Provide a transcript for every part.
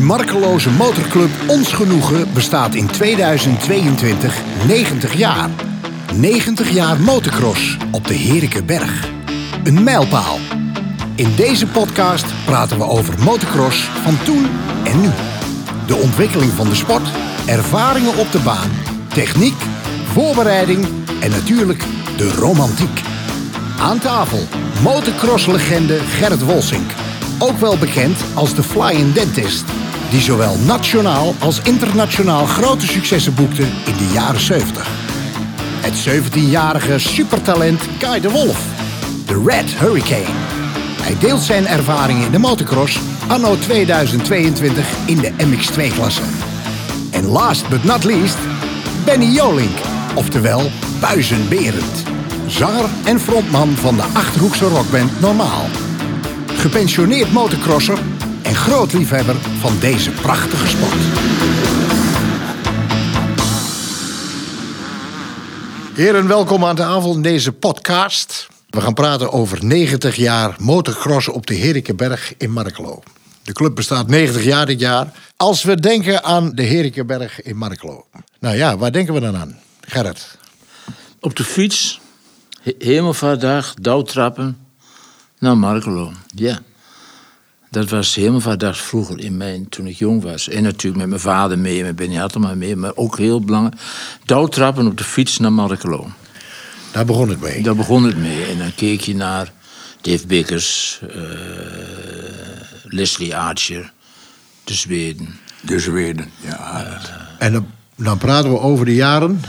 De markeloze motorclub Ons Genoegen bestaat in 2022 90 jaar. 90 jaar motocross op de Herikeberg. Een mijlpaal. In deze podcast praten we over motocross van toen en nu. De ontwikkeling van de sport, ervaringen op de baan, techniek, voorbereiding en natuurlijk de romantiek. Aan tafel motocross-legende Gerrit Wolsink. Ook wel bekend als de Flying Dentist. Die zowel nationaal als internationaal grote successen boekte in de jaren 70. Het 17-jarige supertalent Kai de Wolf. De Red Hurricane. Hij deelt zijn ervaringen in de motocross anno 2022 in de MX2-klasse. En last but not least, Benny Jolink, oftewel Buizenberend. Zanger en frontman van de Achterhoekse rockband Normaal. Gepensioneerd motocrosser en groot liefhebber van deze prachtige sport. Heren, welkom aan tafel in deze podcast. We gaan praten over 90 jaar motocross op de Herikeberg in Markelo. De club bestaat 90 jaar dit jaar. Als we denken aan de Herikeberg in Markelo. Nou ja, waar denken we dan aan? Gerrit. Op de fiets, he- hemelvaartdag, douwtrappen naar Markelo. Ja. Dat was hemelvaartdag vroeger in mijn, toen ik jong was. En natuurlijk met mijn vader mee, met Benny Hattema mee. Maar ook heel belangrijk, douwtrappen op de fiets naar Markelo. Daar begon het mee. Daar begon het mee. En dan keek je naar Dave Bickers, eh, Leslie Archer, de Zweden. De Zweden, ja. En dan, dan praten we over de jaren.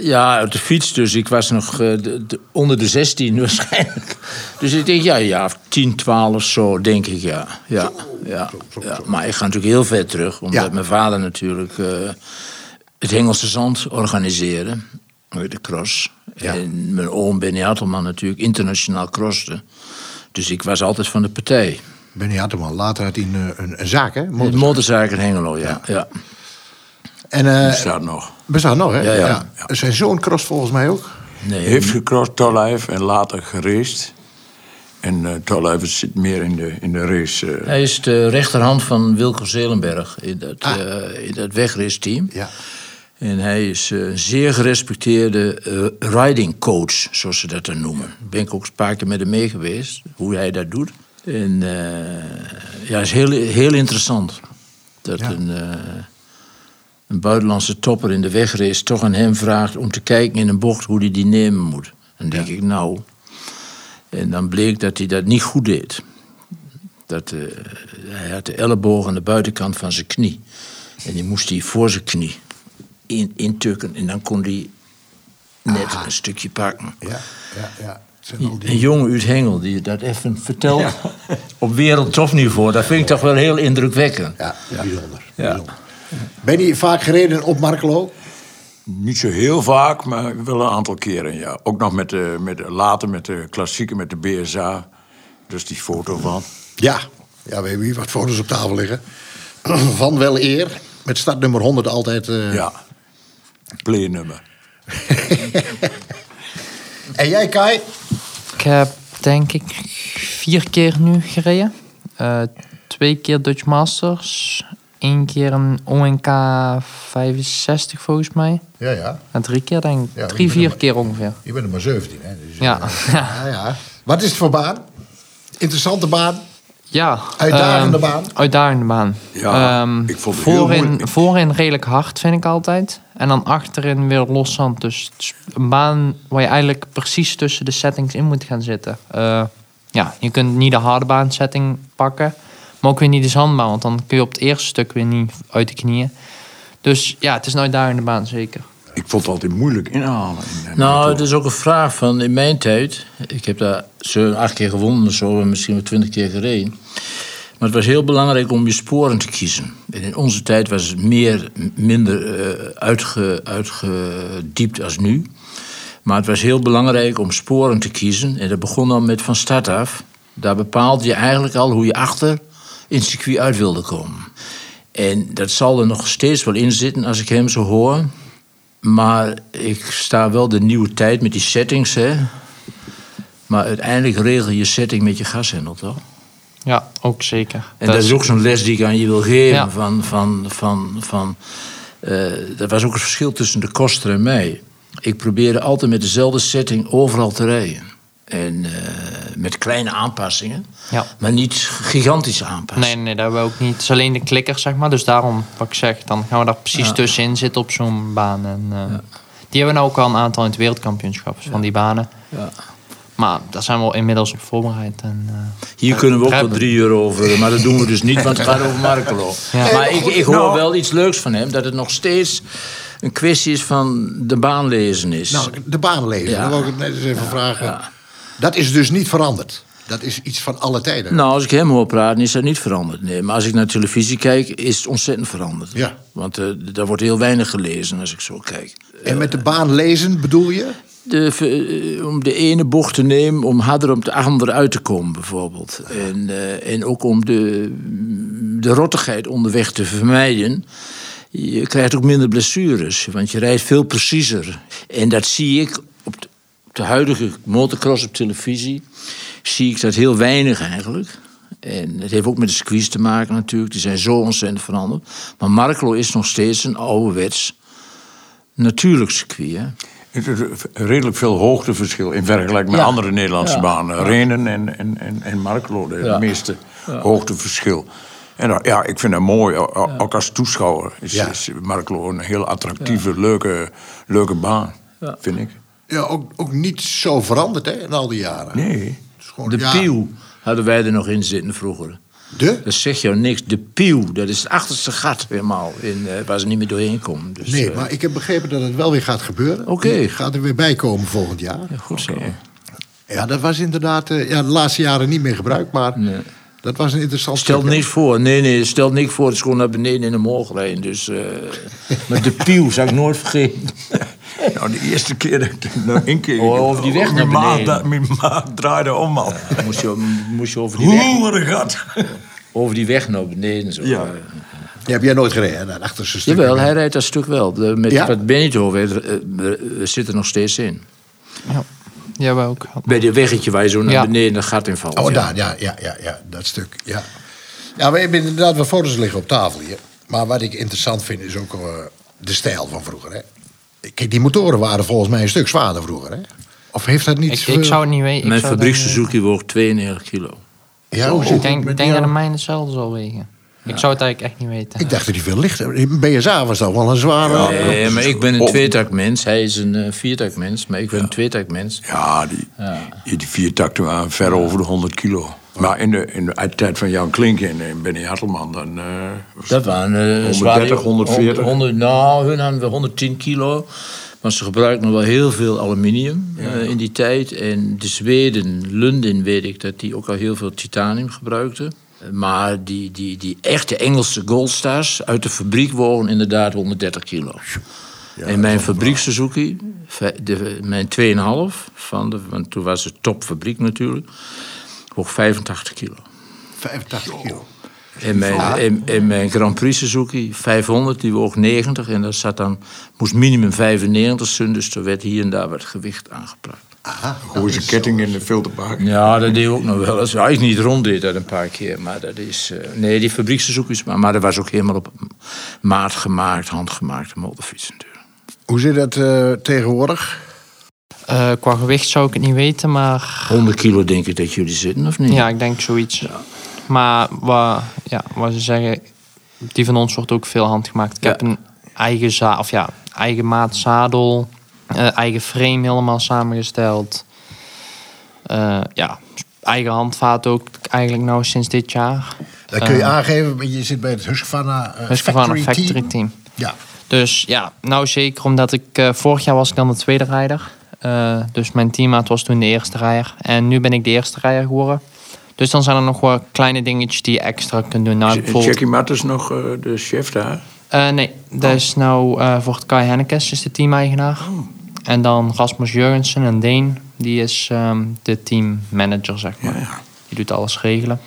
Ja, op de fiets dus. Ik was nog eh, de- de- onder de 16 waarschijnlijk. Dus ik denk, ja, ja, 10, 12 zo, denk ik, ja. ja, ja, ja. Maar ik ga natuurlijk heel ver terug. Omdat Ja. mijn vader natuurlijk eh, het Hengelse Zand organiseerde. eh, De cross. Ja. En mijn oom Benny Hartelman natuurlijk internationaal crosste. Dus ik was altijd van de partij. Benny Hatteman, later had hij een, een, een zaak, hè? De Motor- motorzaak in Hengelo, ja. ja. En eh Die staat nog. bestaat nog, hè? Ja, ja. Zijn zoon cross volgens mij ook. Nee, Heeft gecrossed Tollijf en later geraced. En eh Tollijf zit meer in de, in de race. eh. Hij is de rechterhand van Wilco Zelenberg in dat, eh in dat wegraceteam. Ja. En hij is eh, een zeer gerespecteerde eh, riding coach, zoals ze dat dan noemen. Ben ik ook een paar keer met hem mee geweest, hoe hij dat doet. En eh, ja, is heel, heel interessant. Dat Ja. een, eh, een buitenlandse topper in de wegrace toch aan hem vraagt om te kijken in een bocht hoe hij die nemen moet. Dan denk ik, nou. En dan bleek dat hij dat niet goed deed. Dat, eh, hij had de elleboog aan de buitenkant van zijn knie. En die moest hij voor zijn knie in, intukken. En dan kon hij net Aha. een stukje pakken. Ja, ja, ja. Een jonge uit Hengel die dat even vertelt op wereldtopniveau. Dat vind ik toch wel heel indrukwekkend. Ja, bijzonder. Ja. bijzonder. Ben je vaak gereden op Markelo? Niet zo heel vaak, maar wel een aantal keren, ja. Ook nog met de, met de, later met de klassieke, met de BSA. Dus die foto van. Ja. Ja, we hebben hier wat foto's op tafel liggen. Van wel eer. Met startnummer 100 altijd. eh. Ja. Playnummer. En jij, Kai? Ik heb denk ik vier keer nu gereden. Eh, twee keer Dutch Masters. Één keer een ONK 65 volgens mij. Ja, ja. En drie keer denk ik. Ja, drie, vier er- keer ongeveer. Je bent er maar 17, hè? Dus, Ja. eh, ja, ja. Wat is het voor baan? Interessante baan? Ja. Uitdagende ehm, baan? Uitdagende baan. Ja, Ehm, ik vond het voorin, voorin redelijk hard vind ik altijd. En dan achterin weer los zand. Dus het is een baan waar je eigenlijk precies tussen de settings in moet gaan zitten. Eh, ja, je kunt niet de harde baan setting pakken. Maar ook weer niet de zandbaan. Want dan kun je op het eerste stuk weer niet uit de knieën. Dus ja, het is een uitdagende baan zeker. Ik vond het altijd moeilijk inhalen. in de Nou, het is ook een vraag van in mijn tijd. Ik heb daar zo acht keer gewonnen zo, en misschien wel twintig keer gereden. Maar het was heel belangrijk om je sporen te kiezen. En in onze tijd was het meer, minder eh, uitge, uitgediept als nu. Maar het was heel belangrijk om sporen te kiezen. En dat begon dan met van start af. Daar bepaalde je eigenlijk al hoe je achter in het circuit uit wilde komen. En dat zal er nog steeds wel in zitten als ik hem zo hoor. Maar ik sta wel de nieuwe tijd met die settings, hè. Maar uiteindelijk regel je setting met je gashendel, toch? Ja, ook zeker. En dat, is ook zo'n les die ik aan je wil geven. Ja. Van, van, van, van, eh, dat was ook het verschil tussen de koster en mij. Ik probeerde altijd met dezelfde setting overal te rijden. En eh, met kleine aanpassingen. Ja. Maar niet gigantische aanpassingen. Nee, nee, dat hebben we ook niet. Het is alleen de klikkers, zeg maar. Dus daarom, wat ik zeg, dan gaan we daar precies Ja. tussenin zitten op zo'n baan. En, eh, Die hebben we nou ook al een aantal in het wereldkampioenschap van die banen. Ja. Maar daar zijn we al inmiddels op voorbereid. En, eh, Hier kunnen we ook wel drie uur over, maar dat doen we dus niet, want het gaat over Markelo. Ja. Maar ik, ik hoor Nou. wel iets leuks van hem, dat het nog steeds een kwestie is van de baan lezen is. Nou, de baan lezen, Ja. dat wil ik het net eens even vragen. Dat is dus niet veranderd. Dat is iets van alle tijden. Nou, als ik hem hoor praten, is dat niet veranderd. Nee, maar als ik naar televisie kijk, is het ontzettend veranderd. Ja. Want eh, daar wordt heel weinig gelezen als ik zo kijk. En met de baan lezen bedoel je? De, eh, om de ene bocht te nemen, om harder op de andere uit te komen, bijvoorbeeld. En, eh, en ook om de, de rottigheid onderweg te vermijden. Je krijgt ook minder blessures, want je rijdt veel preciezer. En dat zie ik de, huidige motocross op televisie. Zie ik dat heel weinig eigenlijk. En het heeft ook met de circuits te maken natuurlijk. Die zijn zo ontzettend veranderd. Maar Markelo is nog steeds een ouderwets natuurlijk circuit. Hè? Het is redelijk veel hoogteverschil in vergelijking met Ja. andere Nederlandse Ja. banen. Renen en, en, en, en Markelo, de Ja. meeste hoogteverschil. En dat- ja, ik vind dat mooi. Ook als toeschouwer is, is Markelo een heel attractieve, leuke, leuke baan, vind ik. Ja, ook, ook niet zo veranderd hè, in al die jaren. Nee. Gewoon, De ja, pieuw hadden wij er nog in zitten vroeger. De? Dat zegt jou niks. De pieuw, dat is het achterste gat helemaal. In, eh, waar ze niet meer doorheen komen. Dus, Nee, eh, maar ik heb begrepen dat het wel weer gaat gebeuren. Oké. Gaat er weer bij komen volgend jaar. Goed zo. Ja, dat was inderdaad eh, ja, de laatste jaren niet meer gebruikt, maar Nee. dat was een interessant Stelt niks voor. Nee, nee, stelt niks voor. Het is gewoon naar beneden in de morgen rijden. Dus, maar de pieuw zou ik nooit vergeten. Nou, de eerste keer dat ik nou één keer... Oh, over die weg naar maat- beneden. Mijn maat draaide om, man. moest, je, moest je over die weg, Hoe een gat. over die weg naar beneden. Zo. Ja. Die heb jij nooit gereden, dat achterste stuk. Jawel, hij rijdt dat stuk wel. De, met Ja? wat Benito heeft, zitten er nog steeds in. ja, hebben we ook. Bij dit weggetje waar je zo naar Ja. beneden dat gat in valt. Oh, ja. daar, ja, ja, ja, ja, dat stuk, ja. Ja, we hebben inderdaad wat foto's liggen op tafel hier. Maar wat ik interessant vind is ook eh, de stijl van vroeger, hè. Kijk, die motoren waren volgens mij een stuk zwaarder vroeger, hè. Of heeft dat niet... Ik, ik zou het niet weten. Mijn fabriek Suzuki woog 92 kilo. Ja, zit Ik denk, denk dat de mijne hetzelfde zal wegen. Ik zou het eigenlijk echt niet weten. Ik dacht dat hij veel lichter... In BSA was dat wel een zware... Nee, maar ik ben een Of- tweetaktmens. Hij is een uh, viertaktmens, maar ik ben een tweetaktmens. Ja, die, die vier takten waren ver over de 100 kilo. Maar in de, in de tijd van Jan Klink en, en Benny Hartelman, dan... eh, Dat waren uh, 130, 140. 100, nou, hun hadden we 110 kilo. Maar ze gebruikten nog wel heel veel aluminium eh, in die tijd. En de Zweden, Lundin weet ik, dat die ook al heel veel titanium gebruikten. Maar die, die, die echte Engelse Goldstars uit de fabriek wogen inderdaad 130 kilo. en mijn fabriek Suzuki, de, mijn 2,5, van de, want toen was het topfabriek natuurlijk, woog 85 kilo. 85 kilo. En mijn, en, en mijn Grand Prix Suzuki 500, die woog 90. En daar zat dan, moest minimum 95 zijn. Dus er werd hier en daar wat gewicht aangepakt. Aha. Gooi zijn ketting in de filterpark. Ja, dat deed ik ook nog wel eens. Ja, ik niet rond deed dat een paar keer. Maar dat is... eh, nee, die fabrieksbezoekjes. Maar, maar dat was ook helemaal op maat gemaakt, handgemaakte motorfiets natuurlijk. Hoe zit dat eh, tegenwoordig? Eh, qua gewicht zou ik het niet weten, maar 100 kilo denk ik dat jullie zitten, of niet? ja, ik denk zoiets. Maar wat, ja, wat ze zeggen, die van ons wordt ook veel handgemaakt. Ik Ja. heb een eigen, za of ja, eigen maat zadel, eh, eigen frame helemaal samengesteld. Eh, ja, eigen handvaat ook eigenlijk nou sinds dit jaar. Dat kun je aangeven, je zit bij het Husqvarna Husqvarna Factory, Factory Team. Team. Ja. Dus ja, nou zeker omdat ik eh, vorig jaar was ik dan de tweede rijder. Eh, dus mijn teammaat was toen de eerste rijder. En nu ben ik de eerste rijder geworden. Dus dan zijn er nog wel kleine dingetjes die je extra kunt doen. Nou, Is bijvoorbeeld, Jackie Matters nog eh, de chef daar? Eh, nee, dat is nou voor het Kai Hennekes, is de teameigenaar. En dan Rasmus Jurgensen, een Deen, die is ehm, de teammanager, zeg maar. Die doet alles regelen.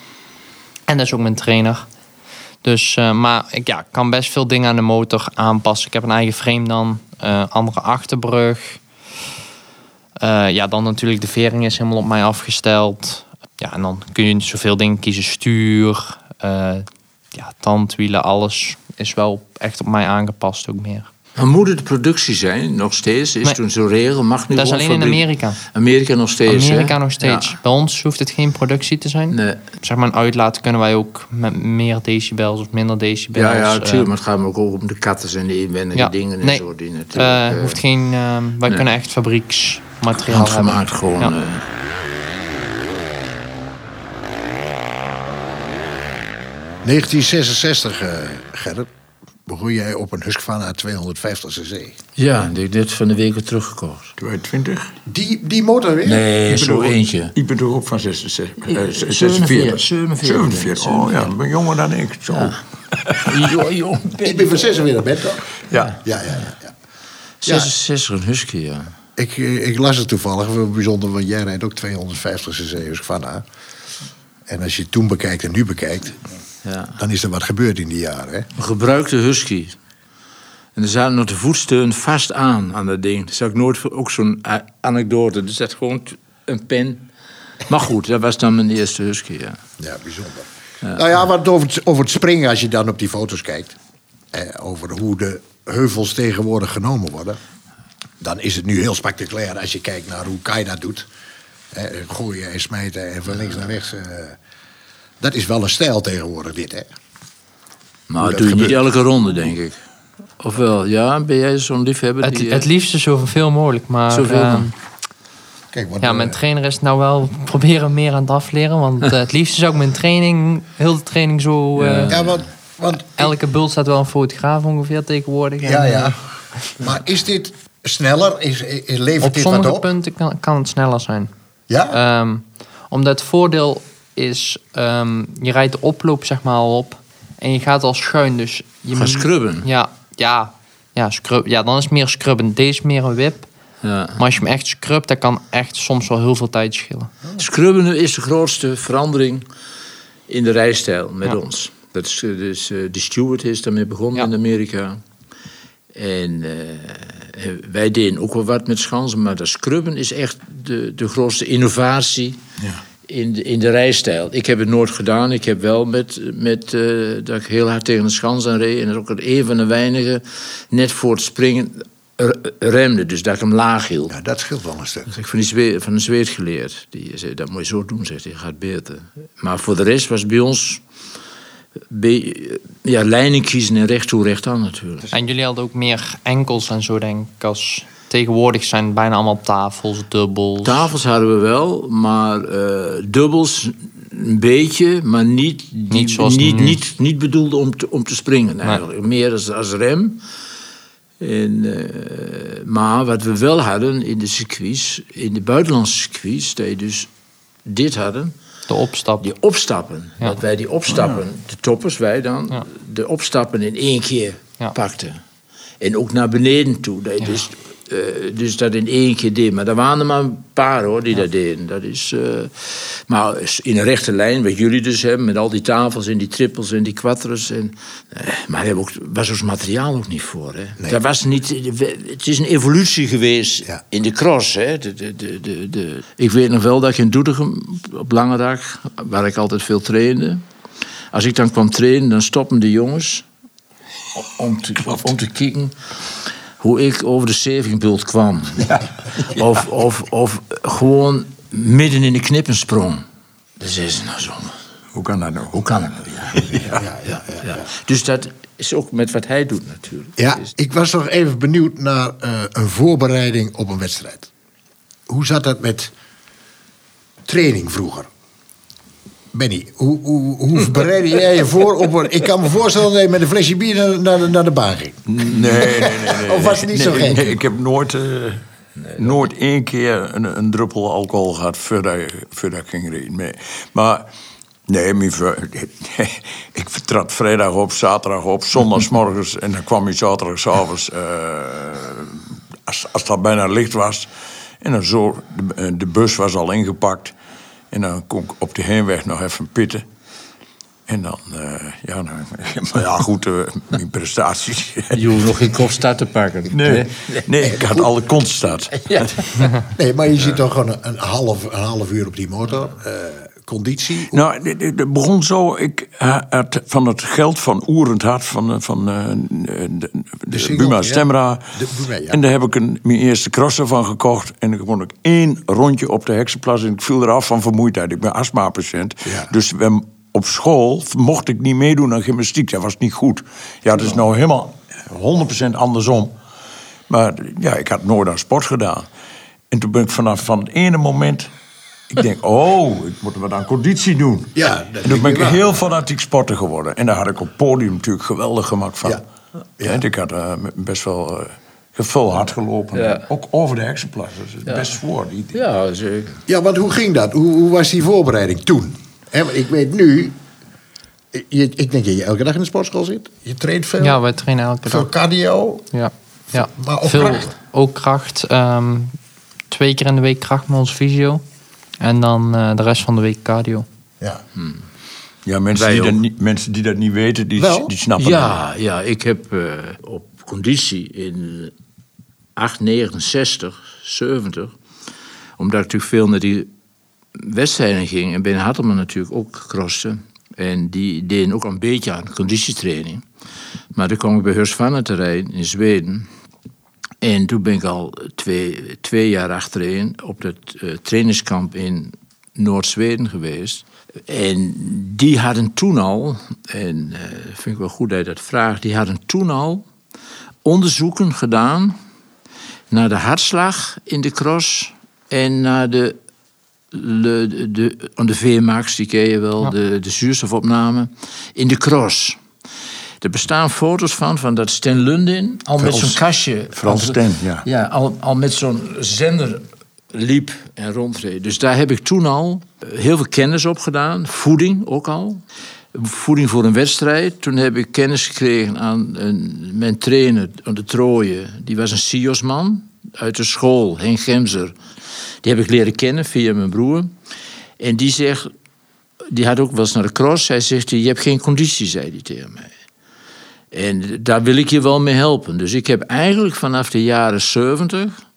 En dat is ook mijn trainer. Dus, maar ik ja, kan best veel dingen aan de motor aanpassen. Ik heb een eigen frame dan, andere achterbrug. Eh, ja, dan natuurlijk de vering is helemaal op mij afgesteld. ja, en dan kun je zoveel dingen kiezen. Stuur, eh, ja, tandwielen, alles is wel echt op mij aangepast ook meer. Maar moet het de productie zijn, nog steeds? Is Nee. toen zo'n regel? Mag nu Dat is alleen in Amerika. Amerika nog steeds, hè? Amerika nog steeds. Ja. Bij ons hoeft het geen productie te zijn. Nee. Zeg maar een uitlaat kunnen wij ook met meer decibels of minder decibels. Ja, ja, eh, natuurlijk. maar het gaat ook om de katten en de inwendige ja. dingen en Nee. zo. Die natuurlijk, hoeft geen, wij nee. kunnen echt fabrieksmateriaal hebben. handgemaakt gewoon. Ja. eh. 1966, eh Gerrit, begon jij op een Husqvarna 250 cc. Ja, die heb ik net van de week weer teruggekocht. 22? Die, die motor weer? Nee, Ik zo bedoel- eentje. Ik bedoel ook van 46. eh, 47, 46. 47, 47. Oh ja, ik ben jonger dan ik. Zo. Ja. Jo, jo, Ik ben van 46 bent toch? Ja. Ja, ja, ja. ja. 66 een husky, ja. Ik, eh, ik las het toevallig, bijzonder, want jij rijdt ook 250 cc Husqvarna. En als je het toen bekijkt en nu bekijkt, ja. dan is er wat gebeurd in die jaren. Hè? Een gebruikte husky. En er zaten nog de voetsteun vast aan, aan dat ding. Dat is ook nooit ook zo'n anekdote. Er zat gewoon een pen. Maar goed, dat was dan mijn eerste husky, ja. Ja, bijzonder. Nou ja, wat over het, over het springen, als je dan op die foto's kijkt, eh, over hoe de heuvels tegenwoordig genomen worden, dan is het nu heel spectaculair als je kijkt naar hoe Kai dat doet. Eh, gooien en smijten en van links naar rechts. eh. dat is wel een stijl tegenwoordig, dit, hè? Maar dat doe je niet elke ronde, denk ik. Ofwel, ja, ben jij zo'n liefhebber? Het, die, eh, het liefste zoveel mogelijk, maar Zoveel eh. Kijk, want, ja, mijn trainer is nou wel proberen meer aan het afleren. Want het liefste zou ik mijn training, heel de training zo... eh, ja, want, want Elke bult staat wel een fotograaf ongeveer tegenwoordig. ja, En, ja. Maar is dit sneller? Is, is, levert Op dit wat sommige op? punten kan, kan het sneller zijn. Ja? Ehm, omdat het voordeel is, ehm, je rijdt de oploop zeg maar al op en je gaat al schuin. Dus je Gaan moet- scrubben. Ja, ja, ja, scrub, ja, dan is het meer scrubben. Deze is meer een whip. Ja. Maar als je hem echt scrubt, dat kan echt soms wel heel veel tijd schillen. Scrubben is de grootste verandering in de rijstijl met Ja. ons. Dat is, eh, dus, eh, de Stewart is daarmee begonnen Ja. in Amerika. En eh, wij deden ook wel wat met schansen, maar dat scrubben is echt de, de grootste innovatie Ja. in, de, in de rijstijl. Ik heb het nooit gedaan. Ik heb wel met, met eh, dat ik heel hard tegen de schans aan reed. En dat ook een van de weinigen, net voor het springen, remde. Dus dat ik hem laag hield. ja, dat scheelt wel een stuk. Dat heb ik van, die van een Zweed geleerd. Die zei, dat moet je zo doen, zegt hij, gaat beter. Maar voor de rest was bij ons... ja, lijnen kiezen en recht toe, recht aan natuurlijk. En jullie hadden ook meer enkels en zo, denk ik. Als tegenwoordig zijn het bijna allemaal tafels, dubbels. Tafels hadden we wel, maar eh, dubbels een beetje, maar niet, die- Niet zoals niet, niet, niet bedoeld om te, om te springen eigenlijk. Meer als, als rem. En, eh, maar wat we wel hadden in de circuits, in de buitenlandse circuits, dat je dus dit hadden, De opstap. die opstappen. Ja. Dat wij die opstappen, de toppers, wij dan, Ja. de opstappen in één keer Ja. pakten. En ook naar beneden toe. Dat je dus, eh, dus dat in één keer deed. Maar er waren er maar een paar hoor die dat deden. Dat is, eh, maar in een rechte lijn, wat jullie dus hebben, met al die tafels en die trippels en die quattros. En, eh, maar daar was ons materiaal ook niet voor. Hè. Dat was niet, het is een evolutie geweest Ja. in de cross. Hè. De, de, de. Ik weet nog wel dat ik in Doetinchem op lange dag, waar ik altijd veel trainde. Als ik dan kwam trainen, dan stoppen de jongens om te, om te kijken hoe ik over de zevingbult kwam. Of, of, of gewoon midden in de knippen sprong. Dan zei ze nou zo, Hoe kan dat nou? hoe kan het nou? Ja. Ja, ja. Dus dat is ook met wat hij doet natuurlijk. Ja, Dus- ik was nog even benieuwd naar eh, een voorbereiding op een wedstrijd. Hoe zat dat met training vroeger? Benny, hoe, hoe, hoe bereidde jij je voor op een... Ik kan me voorstellen dat je met een flesje bier naar, naar, de- naar de baan ging. Nee, nee, nee. nee. Of was het niet nee, zo gek? nee, ik heb nooit, eh, nooit één keer een, een druppel alcohol gehad voordat, voordat ik ging rijden. Nee. Maar nee, mijn ik vertrad vrijdag op, zaterdag op, zondagsmorgens en dan kwam ik zaterdagavond eh als, als dat bijna licht was. En dan zo, de, de bus was al ingepakt. En dan kon ik op de heenweg nog even pitten. En dan, eh, ja, nou, maar ja, goed, eh, mijn prestaties. Je hoeft nog geen kopstart te pakken. Nee, nee ik had alle constat. Ja. Nee, maar je zit toch gewoon een, een half, een half uur op die motor. eh, conditie. Nou, dit- het begon zo. Ik had van het geld van Oerend had van, eh, van eh, de, de, single, Buma. Stemra. De Buma, ja. En daar heb ik een, mijn eerste crosser van gekocht. En dan kon ik één rondje op de heksenplas. En ik viel eraf van vermoeidheid. Ik ben astma-patiënt. Ja. Dus op school mocht ik niet meedoen aan gymnastiek. Dat was niet goed. Ja, dat is nou helemaal 100% andersom. Maar ja, ik had nooit aan sport gedaan. En toen ben ik vanaf van het ene moment... Ik denk, oh, ik moet wat aan conditie doen. Ja, dat en toen ben ik wel. heel fanatiek sporter geworden. En daar had ik op het podium natuurlijk geweldig gemak van. Ja. Ja. en ik had eh, best wel uh, hard gelopen. Ja. Ook over de heksenplas. Dat is best voor. Die, die- Ja, zeker. Ja, want hoe ging dat? Hoe, hoe was die voorbereiding toen? Ik weet nu... Je, ik denk dat je elke dag in de sportschool zit. Je traint veel. Ja, wij trainen elke veel dag. cardio. Ja. ja. Maar ook Veel, kracht? Ook kracht. ehm, twee keer in de week kracht met ons fysio. En dan eh, de rest van de week cardio. Ja. ja, mensen Wij die, dat niet, mensen die dat niet weten, die, Wel? die snappen Ja, ja, ik heb eh, op conditie in 8, 69, 70... omdat ik natuurlijk veel naar die wedstrijden ging... en Ben Hartelman natuurlijk ook crosste... en die deden ook een beetje aan conditietraining. Maar dan kwam ik bij Hurs van het terrein in Zweden... En toen ben ik al twee, twee jaar achtereen op het eh, trainingskamp in Noord-Zweden geweest. En die hadden toen al, en eh vind ik wel goed dat je dat vraagt, die hadden toen al onderzoeken gedaan naar de hartslag in de cross en naar de, de, de, de, de VMAX, die ken je wel, Ja. de, de zuurstofopname, in de cross. Er bestaan foto's van, van dat Sten Lundin al met zo'n kastje... al- Sten, ja. Ja, al, al met zo'n zender liep en rondreed. Dus daar heb ik toen al eh, heel veel kennis op gedaan. Voeding ook al. Voeding voor een wedstrijd. Toen heb ik kennis gekregen aan een, mijn trainer, de Trooien. Die was een SIOS-man uit de school, Henk Gemser. Die heb ik leren kennen via mijn broer. En die zegt, die had ook wel eens naar de cross. Hij zegt, je hebt geen conditie, zei hij tegen mij. En daar wil ik je wel mee helpen. Dus ik heb eigenlijk vanaf de jaren 70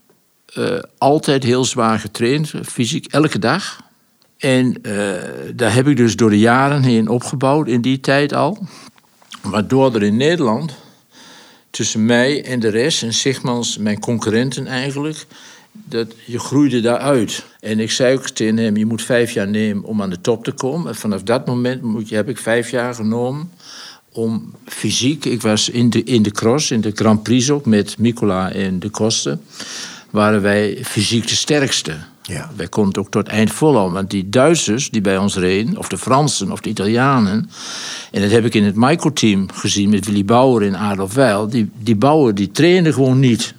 eh, altijd heel zwaar getraind, fysiek, elke dag. En eh, daar heb ik dus door de jaren heen opgebouwd, in die tijd al. Waardoor er in Nederland tussen mij en de rest, en Sigmans, mijn concurrenten eigenlijk, dat je groeide daaruit. En ik zei ook tegen hem, je moet vijf jaar nemen om aan de top te komen. En vanaf dat moment moet je, heb ik vijf jaar genomen om fysiek... Ik was in de, in de cross, in de Grand Prix ook, met Nicola en de Kosten... waren wij fysiek de sterkste. Ja. Wij konden ook tot eind volhouden. Want die Duitsers die bij ons reden, of de Fransen of de Italianen... en dat heb ik in het Michael-team gezien met Willy Bauer en Adolf Weil... die, die Bauer die trainde gewoon niet.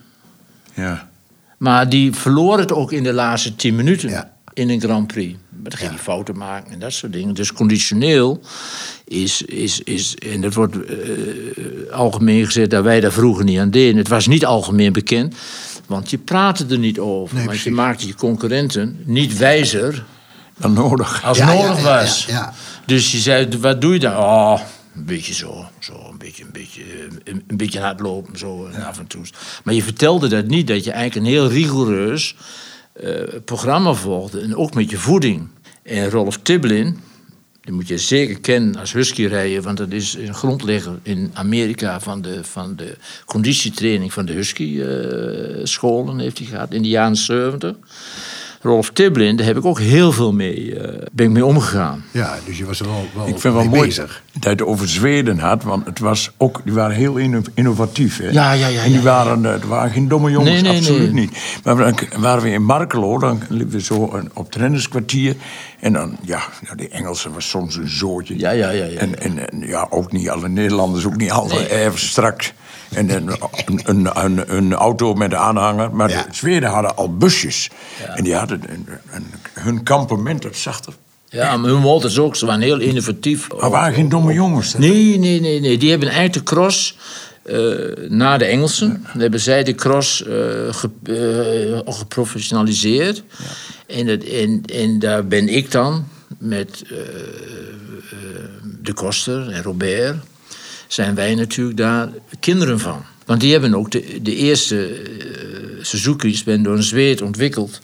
Ja. Maar die verloor het ook in de laatste tien minuten Ja. in een Grand Prix. Maar dan ging hij fouten maken en dat soort dingen. Dus conditioneel is, is, is en dat wordt eh, algemeen gezegd dat wij daar vroeger niet aan deden. Het was niet algemeen bekend, want je praatte er niet over. Nee, want je maakte je concurrenten niet wijzer Dan nodig. als Ja, nodig ja, was. ja. Dus je zei, wat doe je dan? Oh, een beetje zo, zo een, beetje, een, beetje, een, een beetje hardlopen, zo en af en toe. Maar je vertelde dat niet, dat je eigenlijk een heel rigoureus eh, programma volgde. En ook met je voeding. En Rolf Tiblin, die moet je zeker kennen als husky-rijder... want dat is een grondlegger in Amerika van de, van de conditietraining van de husky-scholen... heeft hij gehad in de jaren 70. Rolf Tiblin, daar heb ik ook heel veel mee, eh, ben ik mee omgegaan. Ja, dus je was er wel, wel Ik vind wel mooi bezig. dat je het over Zweden had, want het was ook, die waren heel inno- innovatief. Hè? Ja, ja, ja, En die ja, waren, eh, het waren geen domme jongens, Nee, nee, absoluut nee. niet. Maar dan waren we in Markelo, dan liepen we zo een- op trainerskwartier. En dan, ja, die Engelsen was soms een zootje. Ja, ja, ja, ja. En, en, en ja, ook niet alle Nederlanders, ook niet alle even strak. En een, een, een, een, auto met een aanhanger. Maar Ja. de Zweden hadden al busjes. En die hadden een, een- hun kampement, dat zag er. Ja, maar hun motors ook, ze waren heel innovatief. Maar waren geen domme jongens. hè? Nee, nee, nee, nee. Die hebben eigenlijk de cross eh na de Engelsen. Dan hebben zij de cross eh, ge- eh, geprofessionaliseerd. En, het, en, en daar ben ik dan met de Koster en Robert... zijn wij natuurlijk daar kinderen van. Want die hebben ook de, de eerste eh, Suzuki's ben door een Zweed ontwikkeld.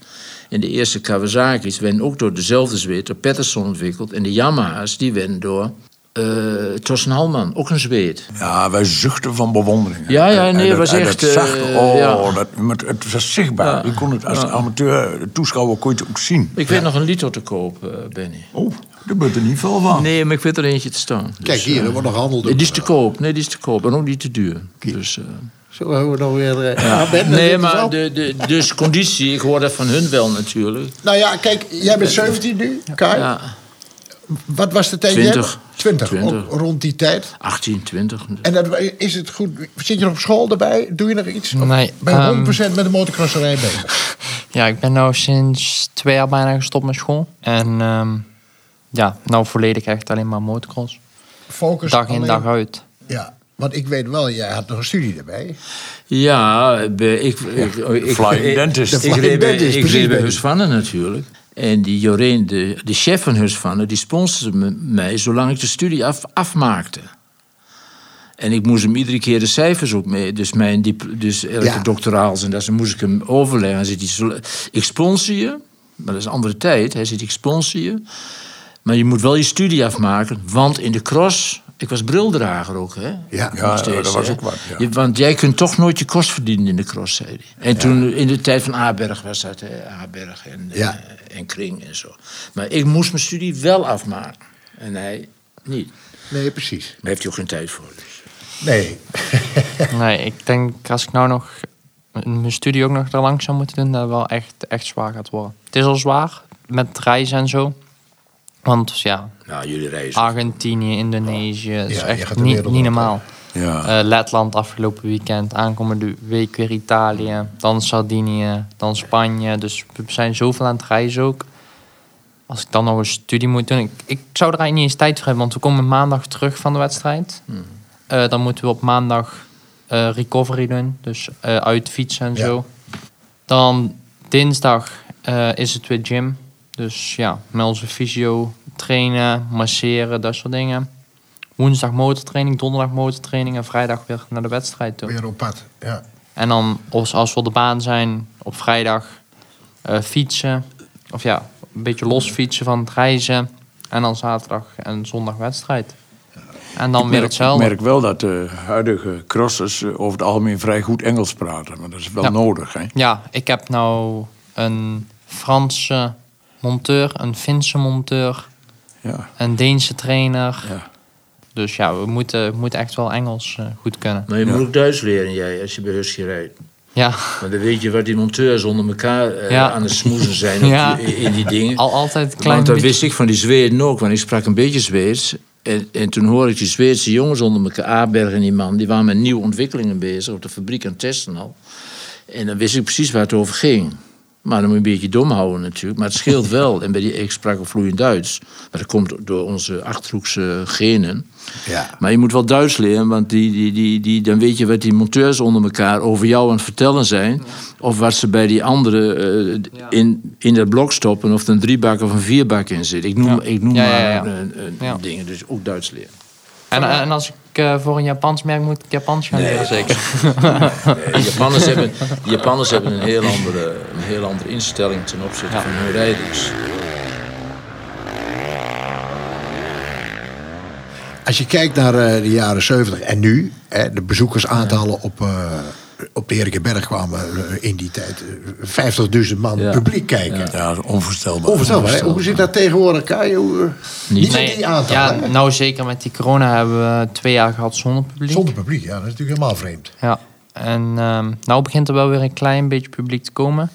En de eerste Kawasaki's werden ook door dezelfde zweet, door Patterson ontwikkeld. En de Yamaha's, die werden door uh, Thorsten Halman, ook een zweet. Ja, wij zuchten van bewondering. Ja, ja, nee, het was echt... Dat zag, uh, oh, ja. dat, maar het was zichtbaar. Ja. Je kon het als Ja. amateur toeschouwer kon je het ook zien. Ik weet nog een liter te koop, eh, Benny. Oh, daar ben je er niet veel van. Nee, maar ik weet er eentje te staan. Kijk Dus, hier, eh, er wordt nog handeld. nee, die is te koop. Nee, die is te koop. En ook niet te duur. Dus, eh, Zo hebben we nog weer... eh, ja, Ben, dat nee, maar de, de, dus conditie, ik hoor dat van hun wel natuurlijk. Nou ja, kijk, jij bent 17 nu, Kai. Ja, Wat was de tijd? 20. 20. 20. Ook rond die tijd. 18, 20. En dat, is het goed? Zit je nog op school erbij? Doe je nog iets? Nee, Ben je ehm, 100% met de motocrosserij bezig? Ja, ik ben nou sinds twee jaar bijna gestopt met school. En ehm, ja, nou volledig echt alleen maar motocross. Focus Dag in, alleen- dag uit. Ja, want ik weet wel, jij had nog een studie erbij. Ja, ik, ik, ik, Flying ik, dentist. Ik, De flying reed bij- dentist, ik precies, reed bij natuurlijk. En die Joreen, de, de chef van Husvannen, die sponsorde me- mij zolang ik de studie af, afmaakte. En ik moest hem iedere keer de cijfers ook mee. Dus, mijn dus elke Ja. doctoraals en dat ze moest ik hem overleggen. Hij zo, ik sponsor je, maar dat is een andere tijd. Hij zit, ik sponsor je. Maar je moet wel je studie afmaken. Want in de cross... Ik was brildrager ook, hè? Ja. Ja, steeds, dat was hè? ook wat, ja. Je- want jij kunt toch nooit je kost verdienen in de cross, zei hij. En toen in de tijd van Aberg was dat, hè? Aberg en, Ja. eh, en Kring en zo. Maar ik moest mijn studie wel afmaken. En hij niet. Nee, precies. Daar heeft hij ook geen tijd voor. Dus. Nee. Nee, ik denk als ik nou nog mijn studie ook nog er lang zou moeten doen, dat het wel echt, echt zwaar gaat worden. Het is al zwaar met reizen en zo. Want ja, Nou, jullie reizen. Argentinië, Indonesië, het is echt niet, normaal. Ja. Eh, Letland afgelopen weekend, aankomende week weer Italië, dan Sardinië, dan Spanje. Dus we zijn zoveel aan het reizen ook. Als ik dan nog een studie moet doen, ik, ik zou er eigenlijk niet eens tijd voor hebben, want we komen maandag terug van de wedstrijd. Eh, dan moeten we op maandag eh, recovery doen, dus eh uitfietsen en Ja. zo. Dan dinsdag eh, is het weer gym. Dus ja, met onze fysio trainen, masseren, dat soort dingen. Woensdag motortraining, donderdag motortraining en vrijdag weer naar de wedstrijd toe. Weer op pad. Ja. En dan als, als we op de baan zijn op vrijdag eh, fietsen. Of ja, een beetje los fietsen van het reizen. En dan zaterdag en zondag wedstrijd. En dan Ik weer merk, ik hetzelfde. merk wel dat de huidige crossers eh, over het algemeen vrij goed Engels praten. Maar dat is wel Ja. nodig, hè? Ja, ik heb nou een Franse monteur, een Finse monteur, Ja. een Deense trainer. Ja. Dus ja, we moeten, moeten echt wel Engels eh, goed kunnen. Maar je moet ook Duits leren, jij, als je bij Husky rijdt. Ja, Want dan weet je wat die monteurs onder elkaar eh, Ja. aan het smoezen zijn op Ja. die- in die dingen. al altijd klein Want dat beetje... wist ik van die Zweden ook, want ik sprak een beetje Zweeds. En, en toen hoorde ik die Zweedse jongens onder elkaar, Aberg en die man, die waren met nieuwe ontwikkelingen bezig op de fabriek aan het testen al. En dan wist ik precies waar het over ging. Maar dan moet je een beetje dom houden natuurlijk. Maar het scheelt wel. En bij die, ik sprak ook vloeiend Duits. Maar dat komt door onze Achterhoekse genen. Ja. Maar je moet wel Duits leren, want die, die, die, die, dan weet je wat die monteurs onder elkaar over jou aan het vertellen zijn. Of wat ze bij die anderen eh, in, in dat blok stoppen, of er een driebak of een vierbak in zit. Ik noem, ik noem maar dingen, dus ook Duits leren. En, en als ik eh, voor een Japans merk, moet ik Japans gaan leren zeker. Nee, de Japanners, hebben, Japanners hebben een heel, andere, een heel andere instelling ten opzichte Ja. van hun rijders. Als je kijkt naar eh, de jaren 70 en nu, hè, de bezoekersaantallen op, eh, op de Erikeberg kwamen eh, in die tijd eh, 50.000 man Ja. publiek kijken. Ja, onvoorstelbaar. Onvoorstelbaar, hè? Hoe zit dat tegenwoordig, Kai? Hoe, eh, niet met die ja, hè? nou zeker met die corona hebben we twee jaar gehad zonder publiek. Zonder publiek, ja, dat is natuurlijk helemaal vreemd. Ja. En ehm nou begint er wel weer een klein beetje publiek te komen.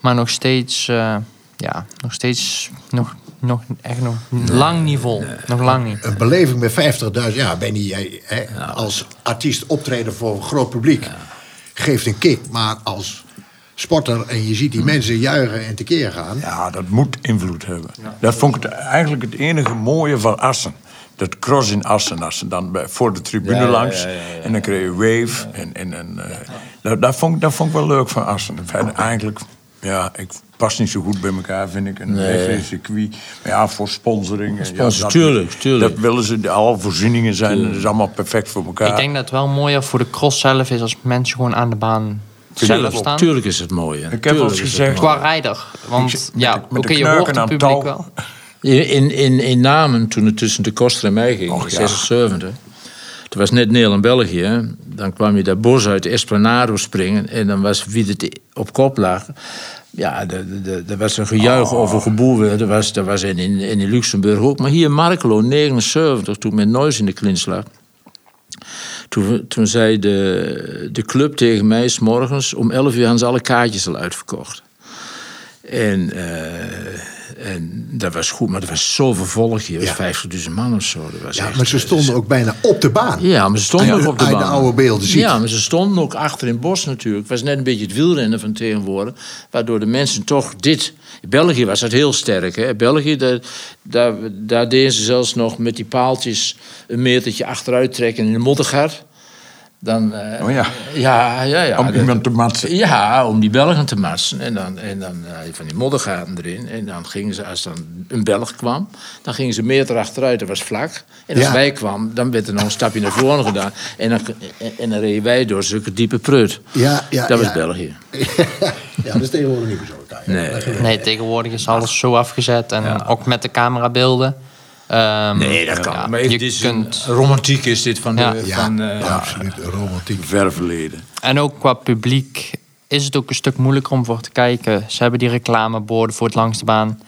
Maar nog steeds, eh, ja, nog steeds, nog, nog echt nog lang niet vol. Nog lang niet. Een beleving met 50.000, ja, ben hè, als artiest optreden voor een groot publiek. Geeft een kick, maar als sporter en je ziet die mensen juichen en tekeer gaan. Ja, dat moet invloed hebben. Dat vond ik het, eigenlijk het enige mooie van Assen. Dat cross in Assen, als ze dan bij, voor de tribune Ja, langs. ja, ja, ja. En dan kreeg je wave. En, en, en, eh, dat, dat, vond, ik- dat vond ik wel leuk van Assen. Eigenlijk, ja, ik pas niet zo goed bij elkaar, vind ik. Een Nee. nee. circuit. Maar ja, voor sponsoring. en Sponsor, ja, dat, tuurlijk, tuurlijk. Dat willen ze, alle voorzieningen zijn. Dat is allemaal perfect voor elkaar. Ik denk dat het wel mooier voor de cross zelf is als mensen gewoon aan de baan zelf staan. Tuurlijk is het mooi. hè. Ik heb wel Tuurlijk eens gezegd-. Qua rijder. Want Ik- ja, oké, de je hoort het publiek wel. In, in, in Namen, toen het tussen de Koster en mij ging, in ja. 76. Toen was net Nederland België. Dan kwam je daar bos uit de Esplanado springen. En dan was wie het op kop lag. Ja, er was een gejuich over geboeven. Dat was, dat was in, in, in Luxemburg ook. Maar hier Markelo, 79, toen met Nois in de klins lag. Toen, toen zei de, de club tegen mij, s morgens om 11 uur hadden ze alle kaartjes al uitverkocht. En, eh, en dat was goed, maar er was zoveel volk hier. Ja. 50.000 man of zo. Dat was Ja, echt- maar ze stonden ook bijna op de baan. Ja, maar ze stonden je ook op de baan. de oude beelden ziet. Ja, maar ze stonden ook achter in het bos natuurlijk. Het was net een beetje het wielrennen van tegenwoordig. Waardoor de mensen toch dit... In België was dat heel sterk. Hè? In België, daar, daar, daar deden ze zelfs nog met die paaltjes... een metertje achteruit trekken in de moddergat. Dan, eh, Oh ja. Ja, ja, ja. Om dat- iemand te matsen. ja, om die Belgen te matsen. En dan, en dan eh, van die moddergaten erin. En dan gingen ze, als dan een Belg kwam, dan gingen ze meter achteruit, dat was vlak. En als Ja. wij kwamen, dan werd er nog een stapje naar voren gedaan. En dan, en, en dan reden wij door zulke diepe prut. Ja, ja, dat was ja. België. ja, dat is tegenwoordig niet meer zo. Nee. Nee, tegenwoordig is alles zo afgezet. En ook met de camerabeelden. Ehm, Nee, dat kan. ja, maar je dit is een- kunt, romantiek is dit van de... Ja. Ja, van, eh, ja, absoluut. Romantiek. Ver verleden. en ook qua publiek is het ook een stuk moeilijker om voor te kijken. Ze hebben die reclameborden voor het langs de baan.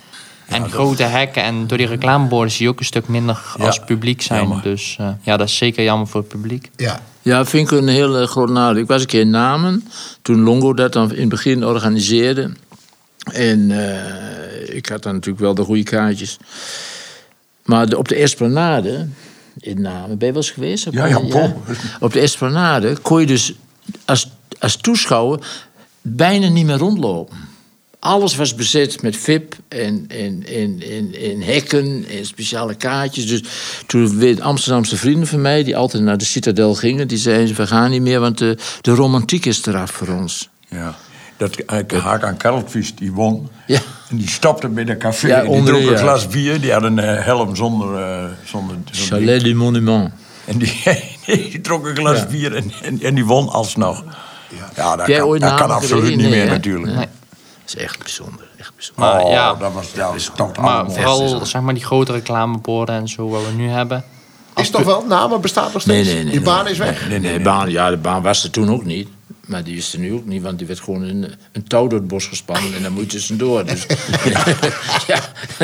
En grote hekken. En door die reclameborden zie je ook een stuk minder Ja, als publiek zijn. jammer. Dus eh, ja, dat is zeker jammer voor het publiek. Ja. Ja, vind ik een heel eh, groot nadeel. Ik was een keer in Namen, toen Longo dat dan in het begin organiseerde. En eh, ik had dan natuurlijk wel de goede kaartjes. Maar de- op de Esplanade in Namen, ben je wel eens geweest? Op, Ja. Op de Esplanade kon je dus als, als toeschouwer bijna niet meer rondlopen. Alles was bezet met VIP en, en, en, en, en hekken en speciale kaartjes. Dus toen weer Amsterdamse vrienden van mij, die altijd naar de Citadel gingen, die zeiden: We gaan niet meer, want de, de romantiek is eraf voor ons. Ja. Dat uh, Hakan Karltvist, die won. Ja. En die stopte bij de café. Ja, en die dronk een ja. glas bier. Die had een eh, helm zonder... eh zonder, zonder Chalet du Monument. En die, die dronk een glas Ja. bier en, en, en die won alsnog. Ja, dat Jij kan, dat kan absoluut niet meer natuurlijk. Nee. Dat is echt bijzonder. Echt bijzonder. Maar oh, ja. dat was, ja, dat Maar vooral zeg maar, die grote reclameborden en zo wat we nu hebben. Is toch wel, namen bestaat nog steeds? Nee, nee, nee. Die baan is weg. Nee, nee, de baan, ja, de baan was er toen ook niet. Maar die is er nu ook niet, want die werd gewoon een, een touw door het bos gespannen en dan moet je tussendoor. Dus, ja,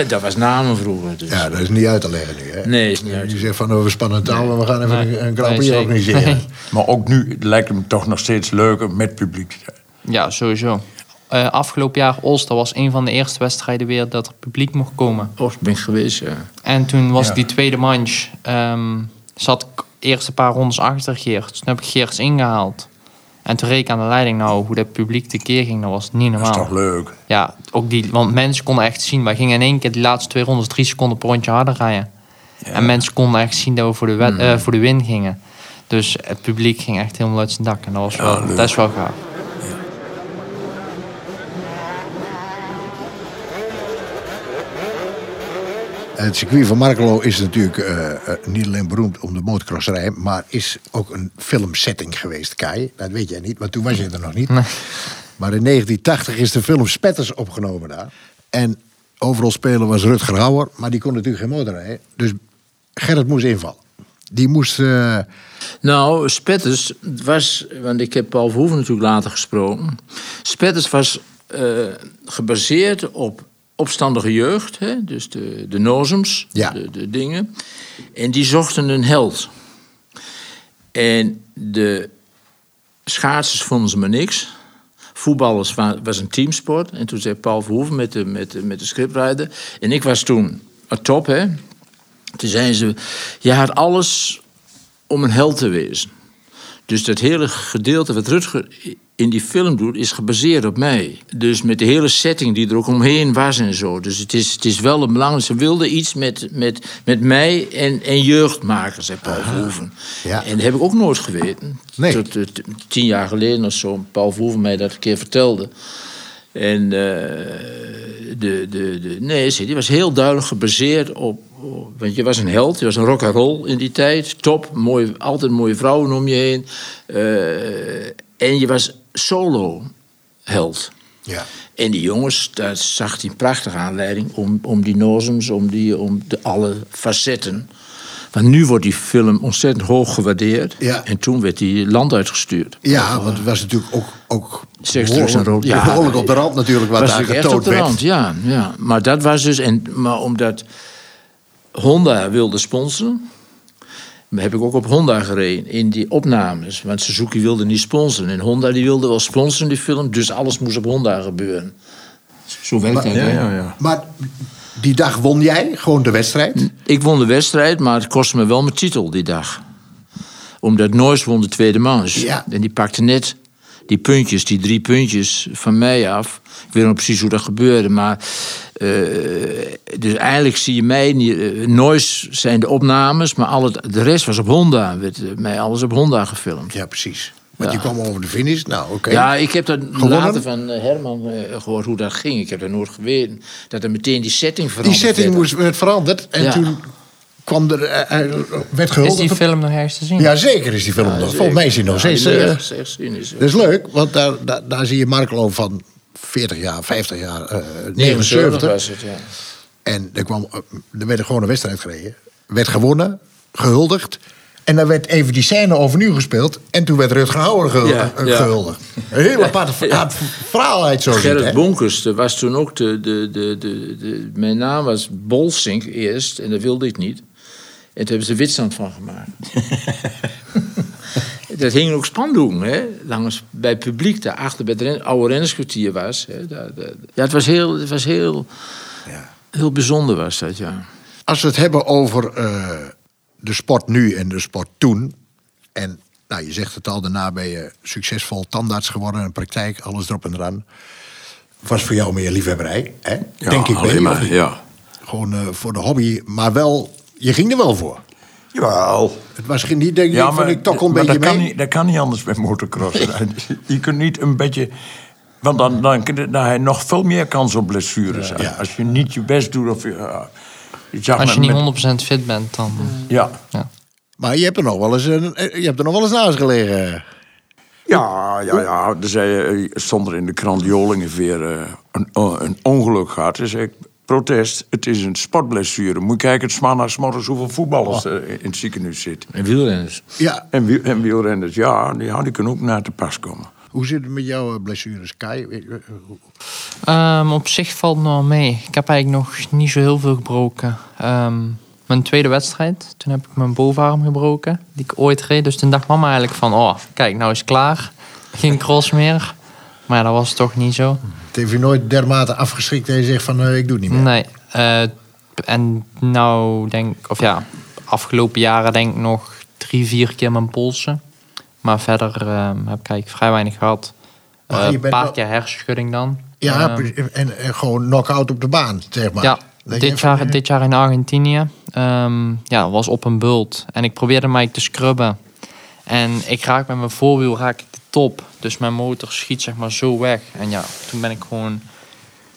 dat was namen vroeger. Dus. Ja, dat is niet uit te leggen nu. Hè? Nee, is niet uit Je zegt van, oh, we spannen touw en we gaan even Nee. een, een Nee, zeker. organiseren. Maar ook nu lijkt het me toch nog steeds leuker met publiek te zijn. Ja, sowieso. Eh, afgelopen jaar Ulster was een van de eerste wedstrijden weer dat er publiek mocht komen. Oh, ben ik geweest, ja. En toen was Ja. die tweede manche, ehm, zat ik eerst een paar rondes achter Geert. Toen heb ik Geerts ingehaald. En toen reed ik aan de leiding, nou, hoe dat publiek tekeer ging, dat was niet Dat is normaal. toch leuk. Ja, ook die, want mensen konden echt zien. Wij gingen in één keer die laatste twee rondes drie seconden per rondje harder rijden. En mensen konden echt zien dat we voor de, wet, eh, voor de win gingen. Dus het publiek ging echt helemaal uit zijn dak. En dat was wel, dat is wel gaaf. Het circuit van Markelo is natuurlijk eh, eh, niet alleen beroemd om de motocrossrij, maar is ook een filmsetting geweest, Kai. Dat weet jij niet, maar toen was je er nog niet. Maar in 1980 is de film Spetters opgenomen daar. En overal spelen was Rutger Hauer, maar die kon natuurlijk geen motor rijden. Dus Gerrit moest invallen. Die moest... eh, Nou, Spetters was, want ik heb Paul Verhoeven natuurlijk later gesproken. Spetters was gebaseerd op opstandige jeugd, hè? dus de, de nozems, Ja. de, de dingen. En die zochten een held. En de schaatsers vonden ze maar niks. Voetballers wa- was een teamsport. En toen zei Paul Verhoeven met de, met de, met de scriptwriter... En ik was toen een top, hè. Toen zeiden ze, je had alles om een held te wezen. Dus dat hele gedeelte wat Rutger in die film doet, is gebaseerd op mij. Dus met de hele setting die er ook omheen was en zo. Dus het is, het is wel een belangrijk. Ze wilden iets met, met, met mij en, en jeugd maken, zei Paul Verhoeven. Ja. En dat heb ik ook nooit geweten. Nee. Tot eh, tien jaar geleden of zo, Paul Verhoeven mij dat een keer vertelde. En eh, de, de, de, nee, die was heel duidelijk gebaseerd op- Want je was een held, je was een rock and roll in die tijd. Top, mooi, altijd mooie vrouwen om je heen. Eh, en je was solo-held. Ja. En die jongens, daar zag hij een prachtige aanleiding om, om die nozems, om, die, om de, alle facetten. Want nu wordt die film ontzettend hoog gewaardeerd. Ja. En toen werd hij land uitgestuurd. Ja, want het was natuurlijk ook, ook Seks, en rook. Ja, behoorlijk op de rand natuurlijk wat was daar natuurlijk echt op getoond de werd. rand, ja, ja. Maar dat was dus... En, maar omdat Honda wilde sponsoren... heb ik ook op Honda gereden in die opnames. Want Suzuki wilde niet sponsoren. En Honda die wilde wel sponsoren, die film. Dus alles moest op Honda gebeuren. Zo werkt dat, Ja, hè? ja, ja. Maar die dag won jij gewoon de wedstrijd. Ik won de wedstrijd, maar het kostte me wel mijn titel die dag. Omdat Noyes won de tweede manche. Ja. En die pakte net die puntjes, die drie puntjes van mij af. Ik weet nog precies hoe dat gebeurde, maar... eh, dus eigenlijk zie je mij niet... eh, Noyes zijn de opnames, maar al het, de rest was op Honda. Werd eh, mij alles op Honda gefilmd. Ja, precies. Want Ja. je kwam over de finish. Nou, oké. Ja, ik heb dat Gewonnen? later van Herman eh, gehoord hoe dat ging. Ik heb dat nooit geweten. Dat er meteen die setting die veranderd setting werd. moest, werd veranderd. En Ja. toen kwam er, eh, eh, werd Is gehuldigd. die film nog ergens te zien? Ja, zeker is die film nog. Volgens mij is die nog Ja, steeds... die eh, is, dat is leuk, want daar, daar, daar zie je Markelo van 40 jaar, 50 jaar, eh 79. was het, ja. En er, kwam, er werd gewoon een wedstrijd gereden. Werd gewonnen, gehuldigd. En dan werd even die scène overnieuw gespeeld. En toen werd Rutger Hauer gehul- Ja, eh, ja. gehuldigd. Een heel apart ja. verhaal uit zo ziet, Gerrit hè? Bonkers, er was toen ook de, de, de, de, de- Mijn naam was Bolsink eerst, en dat wilde ik niet. En toen hebben ze witstand van gemaakt. dat hingen ook spandoeken, hè? Langs, bij het publiek, daarachter bij het oude rennerskwartier was. Hè? Daar- daar- ja, het was heel, het was heel, Ja. heel bijzonder, was dat, ja. Als we het hebben over eh, de sport nu en de sport toen. En nou, je zegt het al, daarna ben je succesvol tandarts geworden. Een praktijk, alles erop en eraan. Was voor jou meer liefhebberij, hè? Ja, denk ik. alleen maar, ja. Gewoon eh, voor de hobby, maar wel, je ging er wel voor. Jawel. Het was geen niet, denk ik, van ik toch een maar beetje dat mee. kan, niet, dat kan niet anders met motocross. je kunt niet een beetje... Want dan, dan, dan, dan heb je nog veel meer kans op blessures. Ja. Als je niet je best doet of je... uh, je Als je met- niet met- 100% fit bent, dan... Ja. Ja. Maar je hebt er nog wel eens, een, eh, je hebt er nog wel eens naast gelegen. Ja, ja, ja. Er zei, eh, stond er in de krant Jolingenveer eh, een, een ongeluk gehad. Dus ik, protest, het is een sportblessure. Moet je kijken, het maandags morgens hoeveel voetballers er in het ziekenhuis zitten. En wielrenners. Ja, En, wiel, en wielrenners, ja die, ja, die kunnen ook naar te pas komen. hoe zit het met jouw eh, blessures, Kai? Eh, hoe- Ehm, op zich valt het nog mee. Ik heb eigenlijk nog niet zo heel veel gebroken. Ehm, mijn tweede wedstrijd, toen heb ik mijn bovenarm gebroken. Die ik ooit reed. Dus toen dacht mama eigenlijk van... Oh, kijk, nou is het klaar. Geen cross meer. Maar ja, dat was toch niet zo. Heeft je nooit dermate afgeschrikt dat je zegt van eh, ik doe het niet meer. Nee. eh, en nou denk Of ja, afgelopen jaren denk ik nog drie, vier keer mijn polsen. Maar verder ehm, heb ik eigenlijk vrij weinig gehad. Eh, je Een bent paar wel- keer hersenschudding dan. Ja, Ehm, en, en gewoon knock-out op de baan, zeg maar. Ja, dit jaar, eh, dit jaar in Argentinië. ehm ja, was op een bult. En ik probeerde mij te scrubben. En ik raak met mijn voorwiel raak ik de top. Dus mijn motor schiet zeg maar zo weg. En ja, toen ben ik gewoon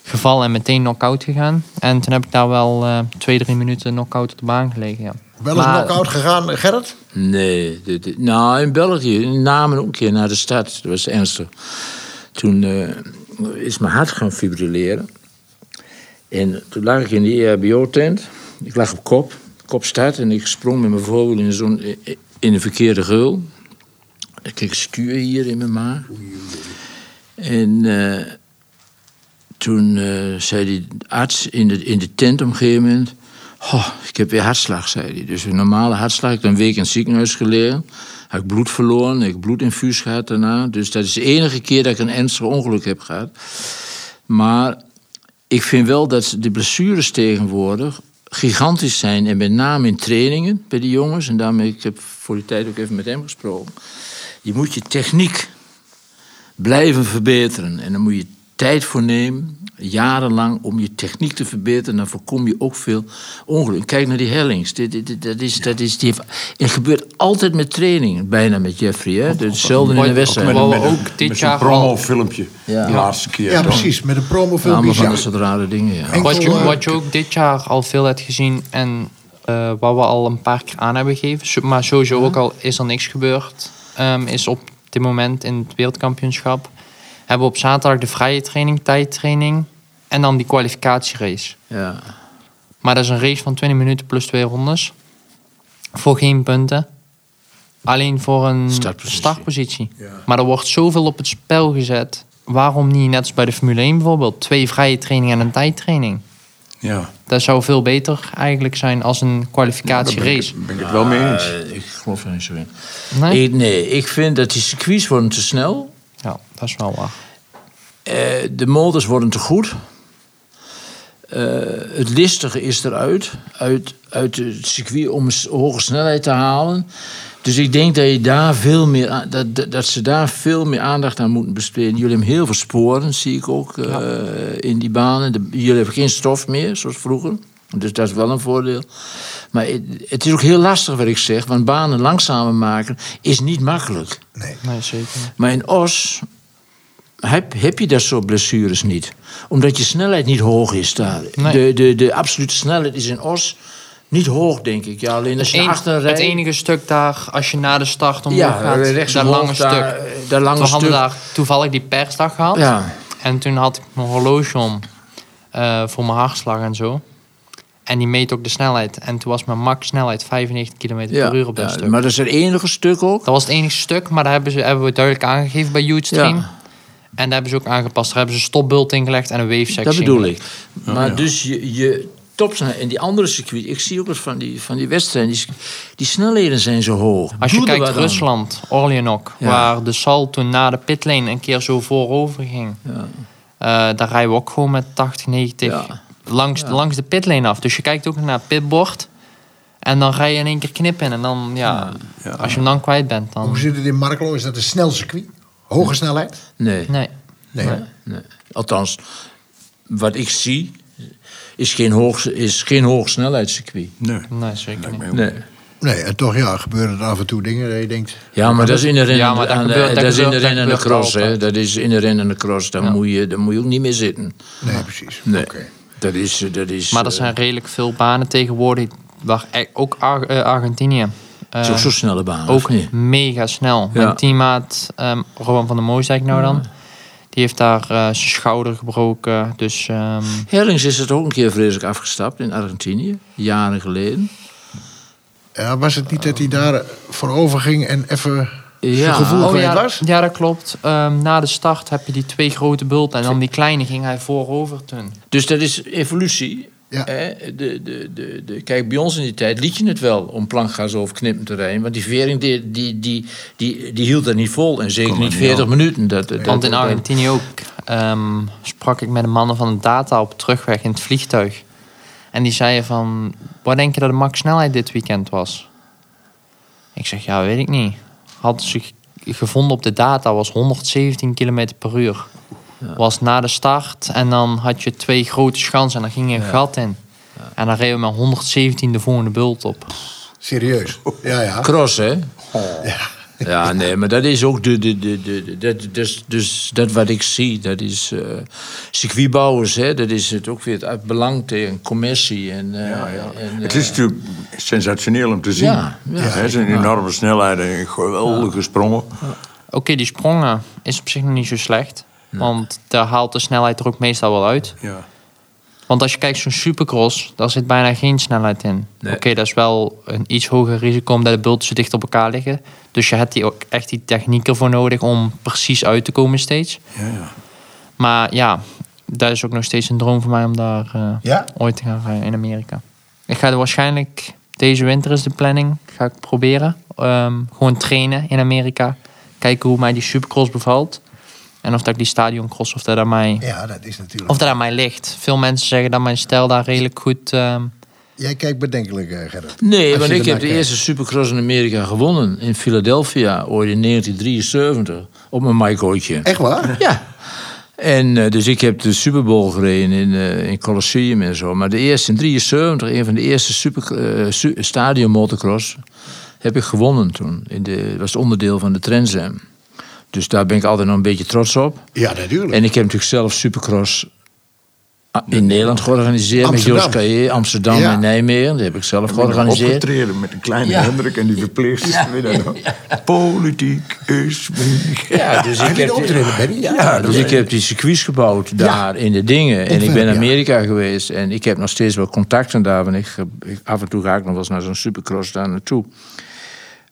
gevallen en meteen knock-out gegaan. En toen heb ik daar wel eh, twee, drie minuten knock-out op de baan gelegen. Ja. Wel eens Maar- knock-out gegaan, Gerrit? Nee, nou in België, in Namen ook een keer naar de stad. Dat was ernstig. Toen eh, is mijn hart gaan fibrilleren. En toen lag ik in de E EHBO-tent. Ik lag op kop, kop staat. En ik sprong met mijn voorwiel in, zo'n, in een verkeerde geul. Ik kreeg stuur hier in mijn maag. En eh, toen eh, zei die arts in de, in de tent op gegeven moment... "Oh, ik heb weer hartslag, zei hij. Dus een normale hartslag. Ik heb een week in het ziekenhuis gelegen. Heb ik bloed verloren, ik bloedinfuus gehad daarna. Dus dat is de enige keer dat ik een ernstig ongeluk heb gehad. Maar ik vind wel dat de blessures tegenwoordig gigantisch zijn. En met name in trainingen bij die jongens. En daarmee, ik heb voor die tijd ook even met hem gesproken. Je moet je techniek blijven verbeteren. En dan moet je tijd voor nemen, jarenlang, om je techniek te verbeteren. Dan voorkom je ook veel ongelukken. Kijk naar die hellings. Dit, dit, dit- dat is, dat is, die heeft, het gebeurt altijd met trainingen, bijna met Jeffrey. Hè? Hetzelfde in een Ooit- wedstrijd. Een- ook dit met jaar al- promofilmpje. Ja. De laatste keer. Ja, precies. Met een promofilm. Allemaal van ja. dat soort rare dingen, ja. Wat je, eh, wat je ook dit jaar al veel hebt gezien en eh, wat we al een paar keer aan hebben gegeven, zo- maar sowieso ook al is er niks gebeurd, ehm, is op dit moment in het wereldkampioenschap. Hebben we op zaterdag de vrije training, tijdtraining en dan die kwalificatierace. Ja. Maar dat is een race van 20 minuten plus twee rondes. Voor geen punten. Alleen voor een Startpositie. startpositie. Maar er wordt zoveel op het spel gezet. Waarom niet, net als bij de Formule 1 bijvoorbeeld, twee vrije trainingen en een tijdtraining? Ja, Dat zou veel beter eigenlijk zijn als een daar ben kwalificatierace. ik, ben ik het wel mee eens. Eh, ik geloof er niet zo in. Nee? Ik, nee, ik vind dat die circuits worden te snel. Ja, dat is wel waar. Eh, de motors worden te goed. Eh, het listige is eruit, uit, uit het circuit om hoge snelheid te halen. Dus ik denk dat, je daar veel meer dat, dat, ze daar veel meer aandacht aan moeten besteden. Jullie hebben heel veel sporen, zie ik ook, eh, in die banen. De- jullie hebben geen stof meer, zoals vroeger. Dus dat is wel een voordeel. Maar het, is ook heel lastig wat ik zeg, want banen langzamer maken is niet makkelijk. Nee. Nee, zeker niet. Maar in Os heb, heb je dat soort blessures niet. Omdat je snelheid niet hoog is daar. Nee. De, de, de absolute snelheid is in Os niet hoog, denk ik. Ja, alleen als je Eén- achter een het enige stuk daar, als je na de start omhoog ja, gaat, rechts dat omhoog, lange daar, stuk. Dat lange hadden stuk. daar toevallig die persdag gehad. Ja. En toen had ik mijn horloge om eh, voor mijn hartslag en zo. En die meet ook de snelheid. En toen was mijn max snelheid 95 km Ja, per uur op dat ja, stuk. maar dat is het enige stuk ook. Dat was het enige stuk, maar daar hebben, ze, hebben we duidelijk aangegeven bij Youthstream. Ja. En daar hebben ze ook aangepast. Daar hebben ze een stopbult ingelegd en een wave-sectie. Dat bedoel ik. Maar dus je, je topsnelheid en die andere circuit, ik zie ook eens van die, van die wedstrijden, die, die snelheden zijn zo hoog. Als je Doe kijkt. Rusland, Orleanok, Ja. waar de Sal toen na de pitlane een keer zo voorover ging. Ja. Eh, daar rijden we ook gewoon met 80, 90 Ja. langs, langs de pitlane af. Dus je kijkt ook naar het pitbord. En dan ga je in één keer knippen. En dan, ja, als je hem dan kwijt bent, dan... Hoe zit het in Markelo? Is dat een snel circuit? Hoge snelheid? Nee. Nee. Nee. Nee. Althans, wat ik zie, is geen, hoog, is geen hoogsnelheidscircuit. Nee. Nee, zeker niet. Nee. Nee, en toch ja, gebeuren er af en toe dingen dat je denkt... Ja, maar dat is inherent Ja, maar dat aan de, gebeurt- dat dat is inherent dat aan de cross. Hè. Dat is inherent aan de cross. Daar, Ja. moet je, daar moet je ook niet meer zitten. Nee, precies. Nee. Oké. Dat is, dat is, Maar er eh, zijn redelijk veel banen tegenwoordig. Waar e- ook Ar- eh, Argentinië. het is eh, ook zo'n snelle baan. ook of niet? mega snel. Ja. Mijn teammaat ehm Rowan van der Moosdijk nou dan. Die heeft daar eh, zijn schouder gebroken. Dus ehm, Herlings is het ook een keer vreselijk afgestapt in Argentinië. Jaren geleden. Ja, was het niet dat hij daar voor over ging en even Ja. gevoel oh, ja, was? ja, dat klopt. Ehm, na de start heb je die twee grote bulten. En dan die kleine ging hij voorover toen. Dus dat is evolutie. Ja. Hè? De, de, de, de, kijk, bij ons in die tijd liet je het wel om plankgas over knippen te rijden. Want die vering die, die, die, die, die hield dat niet vol. En zeker niet er niet 40 aan. minuten. Dat, dat, Want in Argentinië ook ehm, sprak ik met de mannen van de data op terugweg in het vliegtuig. En die zeiden van, wat denk je dat de max snelheid dit weekend was? Ik zeg, ja, weet ik niet. Hadden ze gevonden op de data, was 117 km per uur. Was na de start en dan had je twee grote schansen en dan ging je een gat in. En dan reden we met 117 de volgende bult op. Serieus? Ja, ja. Cross, hè? Ja. nee, maar dat is ook de, de, de, de, dat, dus, dus dat wat ik zie, dat is eh circuitbouwers, hè? Dat is het ook weer het uit belang tegen commercie en, eh, en Het eh, is natuurlijk sensationeel om te zien. Ja, ja. Het zijn enorme snelheden en geweldige sprongen. Oké, die sprongen is op zich nog niet zo slecht. Want daar haalt de snelheid er ook meestal wel uit. Ja. Want als je kijkt zo'n supercross, daar zit bijna geen snelheid in. Nee. Oké, dat is wel een iets hoger risico omdat de bulten zo dicht op elkaar liggen. Dus je hebt die ook echt die techniek ervoor nodig om precies uit te komen steeds. Ja, ja. Maar ja, dat is ook nog steeds een droom voor mij om daar eh, Ja? ooit te gaan rijden in Amerika. Ik ga er waarschijnlijk, deze winter is de planning, ga ik proberen. Ehm, gewoon trainen in Amerika. Kijken hoe mij die supercross bevalt. En of dat ik die stadioncross, of dat aan mij, Ja, dat is natuurlijk... of dat aan mij ligt. Veel mensen zeggen dat mijn stijl daar redelijk goed... ehm, Jij kijkt bedenkelijk, eh, Gerrit. Nee, want ik heb de eerste Supercross in Amerika gewonnen. In Philadelphia, ooit in 1973. Op mijn Maikootje. Echt waar? Ja. En eh, dus ik heb de Super Bowl gereden in, eh in Colosseum en zo. Maar de eerste in 73, een van de eerste super, eh, su- stadion motocross, heb ik gewonnen toen. In de, was het onderdeel van de Trans Am. Dus daar ben ik altijd nog een beetje trots op. Ja, natuurlijk. En ik heb natuurlijk zelf Supercross In Nederland georganiseerd met. Joost Caillé, Amsterdam Ja. en Nijmegen. Dat heb ik zelf Ik georganiseerd. opgetreden met een kleine Ja. Hendrik en die verpleegsters. nog. Politiek is moeilijk. Ja, dus ik heb, Benny? ja, dus ik heb die circuits gebouwd daar in de dingen. En ik ben in ja. Amerika geweest. En ik heb nog steeds wel contacten daar. Want ik, ik- af en toe ga ik nog wel eens naar zo'n supercross daar naartoe.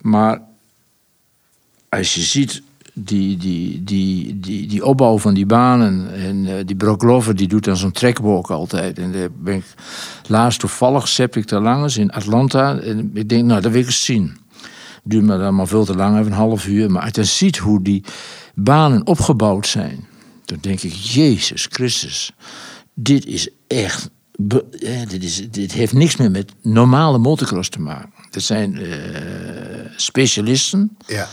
Maar als je ziet die, die, die, die, die opbouw van die banen. En eh, die Brock Lover die doet dan zo'n trackwalk altijd. En daar ben ik laatst toevallig Septic te Langes in Atlanta. En ik denk, nou, dat wil ik eens zien. Duurt me dan maar veel te lang, even een half uur. Maar als je ziet hoe die banen opgebouwd zijn. Dan denk ik, Jezus Christus. Dit is echt... eh, dit, is, dit heeft niks meer met normale motocross te maken. Dat zijn eh, specialisten. Ja.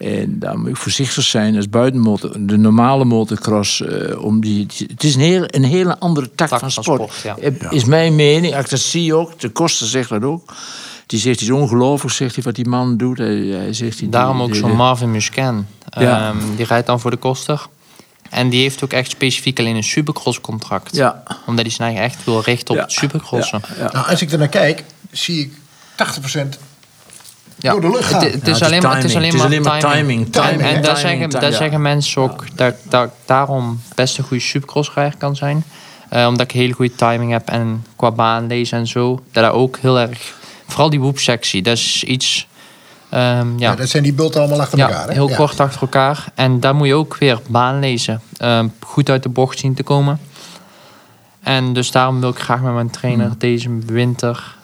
En daar moet ik voorzichtig zijn als buitenmotor. De normale motocross, eh, om die, het is een, heel, een hele andere tak, Tak van van sport. sport, ja. Is mijn mening, ik dat zie ook. De kosten zegt dat ook. Die zegt, het is ongelooflijk, zegt hij, wat die man doet. Hij, hij zegt, die, Daarom die- ook zo'n Marvin Muscan. Ja. Ehm, die rijdt dan voor de koster. En die heeft ook echt specifiek alleen een supercross contract. Ja. Omdat hij eigen echt wil richten op Ja. het supercrossen. Ja, ja. Nou, als ik er naar kijk, zie ik 80% Ja. door de lucht gaan. Het, het Ja, is alleen maar, het is alleen maar timing. timing. Timing, en daar zeggen, daar mensen ook dat, dat ik daarom best een goede supercrossrijder kan zijn. Eh, omdat ik hele goede timing heb en qua baan lezen en zo. Dat dat ook heel erg... Vooral die woepsectie, dat is iets... ehm, Ja, ja, dat zijn die bulten allemaal achter ja, elkaar. Hè? heel Ja. kort achter elkaar. En daar moet je ook weer baan lezen. Ehm, goed uit de bocht zien te komen. En dus daarom wil ik graag met mijn trainer Hmm. deze winter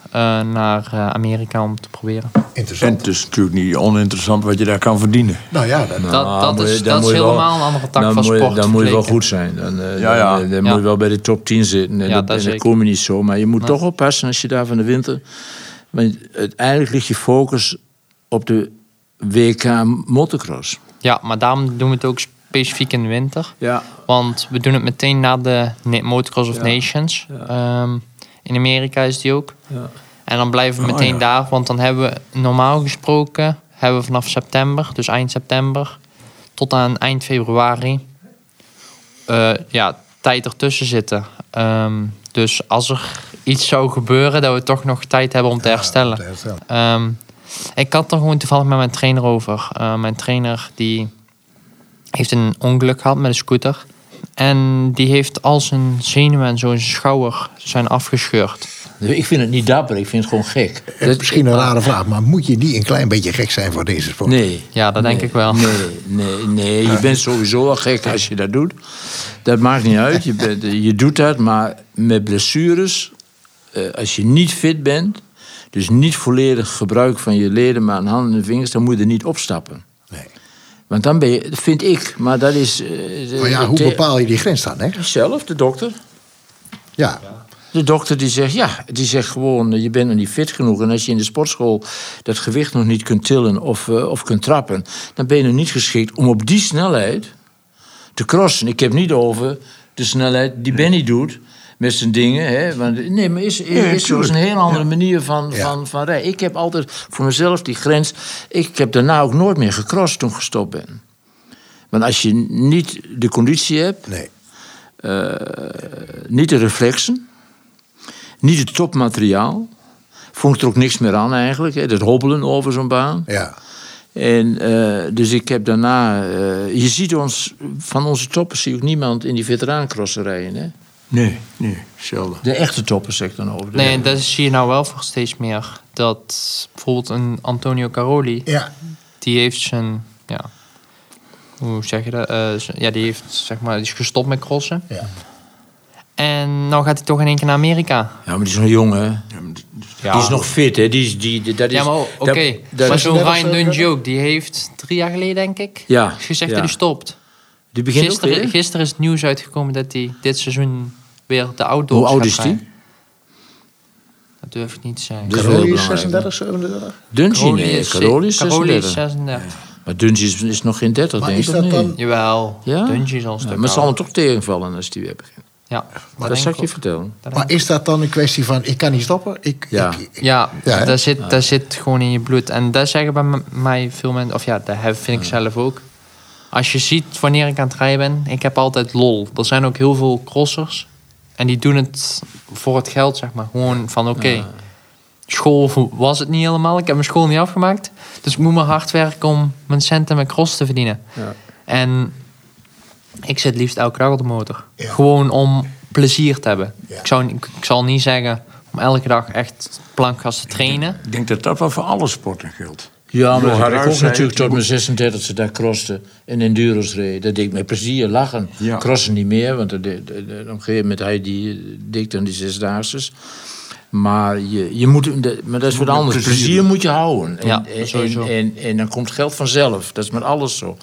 naar eh, Amerika om te proberen. En Interessant. het is natuurlijk niet oninteressant wat je daar kan verdienen. Nou ja, dat, Dat, Nou, dat moet je- is, dat is je wel- helemaal een andere tak van sport. Dan moet je wel goed zijn. Dan, eh, Ja, ja. dan, dan Ja. moet je wel bij de top 10 zitten. En Ja, dat, dat en kom je niet zo. Maar je moet toch oppassen als je daar van de winter... Want uiteindelijk ligt je focus op de WK motocross. Ja, maar daarom doen we het ook specifiek in de winter. Ja. Want we doen het meteen na de Motocross of Ja. Nations. Ehm, in Amerika is die ook. Ja. En dan blijven we Oh, meteen ja. daar. Want dan hebben we normaal gesproken... hebben we vanaf september, dus eind september... tot aan eind februari... eh, ja, tijd ertussen zitten. Ehm, dus als er iets zou gebeuren... dat we toch nog tijd hebben om te herstellen. te herstellen. Ehm, ik had er gewoon toevallig met mijn trainer over. Eh, mijn trainer die heeft een ongeluk gehad met een scooter. En die heeft al zijn zenuwen en zo in zijn schouder zijn afgescheurd. Ik vind het niet dapper, ik vind het gewoon gek. Het is misschien een rare vraag, maar moet je niet een klein beetje gek zijn voor deze sport? Nee. Ja, dat denk Nee, ik wel. Nee, nee, nee. Je bent sowieso al gek als je dat doet. Dat maakt niet uit. Je, bent, je doet dat, maar met blessures... eh, als je niet fit bent... dus niet volledig gebruik van je ledemaat, handen en vingers... dan moet je er niet opstappen. Nee. Want dan ben je, vind ik, maar dat is... eh, Maar ja, hoe bepaal je die grens dan? Hè? Zelf, de dokter. Ja, De dokter die zegt, ja, die zegt gewoon, eh, je bent nog niet fit genoeg. En als je in de sportschool dat gewicht nog niet kunt tillen of, eh, of kunt trappen... dan ben je nog niet geschikt om op die snelheid te crossen. Ik heb niet over de snelheid die Benny doet met zijn dingen. Hè? Want, nee, maar is, is, is tuurlijk. heel andere manier van, Ja. van, van rijden. Ik heb altijd voor mezelf die grens... Ik heb daarna ook nooit meer gecrossed toen ik gestopt ben. Want als je niet de conditie hebt nee. niet de reflexen, niet het topmateriaal. Vond ik er ook niks meer aan eigenlijk, hè, dat hobbelen over zo'n baan. Ja. En eh, dus ik heb daarna... eh, je ziet ons, van onze toppers zie ik niemand in die. Hè? Nee, nee, zelden. De echte toppers zeg ik dan over. Nee, dat zie je nou wel voor steeds meer. Dat bijvoorbeeld een Antonio Caroli, Ja. die heeft zijn... Ja, hoe zeg je dat? Eh, ja, die, heeft, zeg maar, die is gestopt met crossen. Ja. En nou gaat hij toch in één keer naar Amerika. Ja, maar die is nog jong, hè? Ja, Die is nog fit, hè? Die is, die, dat is, Ja, maar oké. dat- dat- Maar zo'n 36 Ryan Dungey ook, die heeft drie jaar geleden, denk ik, Ja, gezegd ja. dat hij stopt. Die begint ook Gisteren, weer? gisteren is het nieuws uitgekomen dat hij dit seizoen weer de outdoors Hoe oud is die? Dat durf ik niet te zeggen. Dat is Caroli heel is belangrijk, 36, 37. Dungey, nee. is- Caroli is Caroli is 36. 36. Maar Dungey is, is nog geen 30, Maar denk is ik. dat of niet? dan- Jawel, Ja? Dungey is al een Ja, stuk maar het zal hem toch tegenvallen als hij weer begint. Ja, Dat, denk zal ik je vertellen. Dat Maar is dat dan een kwestie van, ik kan niet stoppen? Ik, Ja. ik- ik. Ja, Ja, dat, zit, dat zit gewoon in je bloed. En dat zeggen bij mij veel mensen, of ja, dat vind ik zelf ook. Als je ziet wanneer ik aan het rijden ben, ik heb altijd lol. Er zijn ook heel veel crossers En die doen het voor het geld, zeg maar. Gewoon van, oké, school was het niet helemaal. Ik heb mijn school niet afgemaakt. Dus ik moet maar hard werken om mijn centen met cross te verdienen. Ja. En ik zit liefst elke dag op de motor. Ja. Gewoon om plezier te hebben. Ik, zou, ik, ik zal niet zeggen om elke dag echt plankgas te trainen. Ik denk dat dat wel voor alle sporten geldt. Ja, maar dat had ik ook natuurlijk tot mijn 36e daar crosste en enduros reed. Dat deed ik met plezier, lachen. Ja. Crossen niet meer, want op een gegeven moment hij die dik dan die zesdaagse. Maar, je, je moet, dat- maar dat is wat anders. plezier moet je houden. En, Ja, en, sowieso. en, en, en dan komt geld vanzelf. Dat is met alles zo.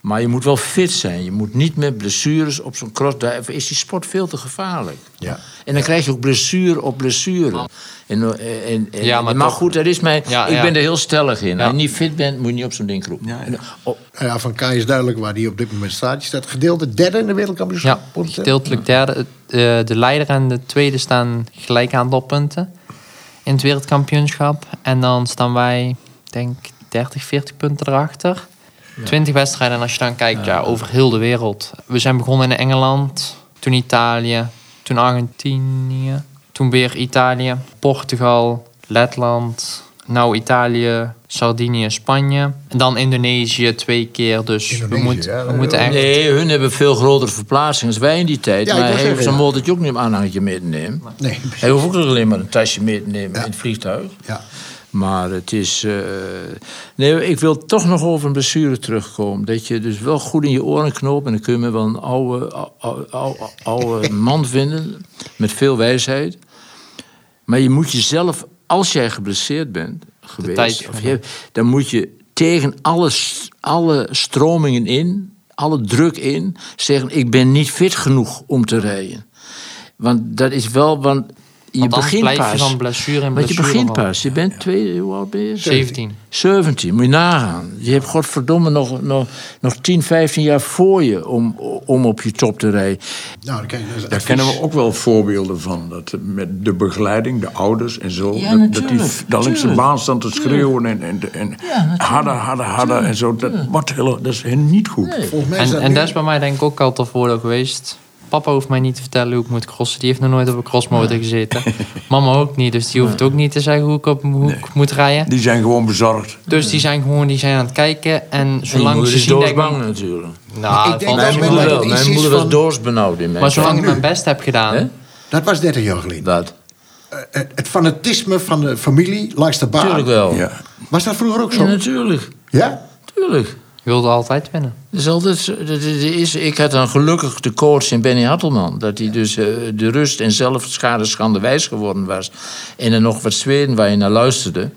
Maar je moet wel fit zijn. Je moet niet met blessures op zo'n cross. Daar is die sport veel te gevaarlijk. Ja. En dan krijg je ook blessure op blessure. En, en, en, Ja, maar maar toch- goed, dat is mijn, Ja, ik ja. ben er heel stellig in. Ja. Als je niet fit bent, moet je niet op zo'n ding roepen. Ja, ja. Oh, ja, van Kai is duidelijk waar hij op dit moment staat. Je staat gedeelde derde in de wereldkampioenschap. Ja, gedeeltelijk derde. Eh, de leider en de tweede staan gelijk aantal punten in het wereldkampioenschap. En dan staan wij, ik denk 30, 40 punten erachter. 20 wedstrijden. En als je dan kijkt ja, over heel de wereld. We zijn begonnen in Engeland, toen Italië, toen Argentinië, toen weer Italië, Portugal, Letland, nou Italië, Sardinië, Spanje. En dan Indonesië twee keer. Dus we, ja, we moeten echt... Nee, hun hebben veel grotere verplaatsingen dan wij in die tijd. Ja, ik maar hij zo'n ja. motortje ook niet een aanhangetje mee te nemen. Nee, Hij hoeft ook alleen maar een tasje mee te nemen Ja. in het vliegtuig. ja. Maar het is. eh, Nee, ik wil toch nog over een blessure terugkomen. Dat je dus wel goed in je oren knoopt. En dan kun je me wel een oude, oude, oude, oude man vinden. Met veel wijsheid. Maar je moet jezelf, als jij geblesseerd bent geweest. Of je, dan moet je tegen alle, alle stromingen in. Alle druk in. Zeggen: Ik ben niet fit genoeg om te rijden. Want dat is wel. Want je begint blijf je pas. van blessure je begint pas. Je bent twee, hoe oud ben je? 17. 17, moet je nagaan. Je hebt godverdomme nog, nog, nog 10, 15 jaar voor je om, om op je top te rijden. Nou, je Daar kennen we ook wel voorbeelden van. Dat met de begeleiding, de ouders en zo. Ja, dat, dat die de natuurlijk. baan staan te schreeuwen en, en, en harder, harder, harder en zo. Dat, wordt heel, dat is niet goed. Volgens mij is En, dat en nu- dat is bij mij denk ik ook altijd voordeel geweest. Papa hoeft mij niet te vertellen hoe ik moet crossen. Die heeft nog nooit op een crossmotor gezeten. Mama ook niet, dus die hoeft ook niet te zeggen hoe ik, op, hoe ik moet rijden. Die zijn gewoon bezorgd. Dus die zijn gewoon die zijn aan het kijken. En En je zolang ze is zien dat ik... doodsbang natuurlijk. Nou, Ik dat denk valt dat Mijn wel moeder dat wel. het Mijn iets moeder was van- doodsbenauwd in mijn Maar zolang ik mijn best heb gedaan... Hè? Dat was 30 jaar geleden. Dat, Eh, Het, het fanatisme van de familie langs de baan. tuurlijk wel. Ja. Was dat vroeger ook Ja, zo? natuurlijk. Ja? Tuurlijk. Wilde altijd winnen. Dat is altijd, dat is- ik had dan gelukkig de coach in Benny Hartelman. Dat hij dus eh, de rust en zelfschade schande wijs geworden was. En er nog wat Zweden waar je naar luisterde.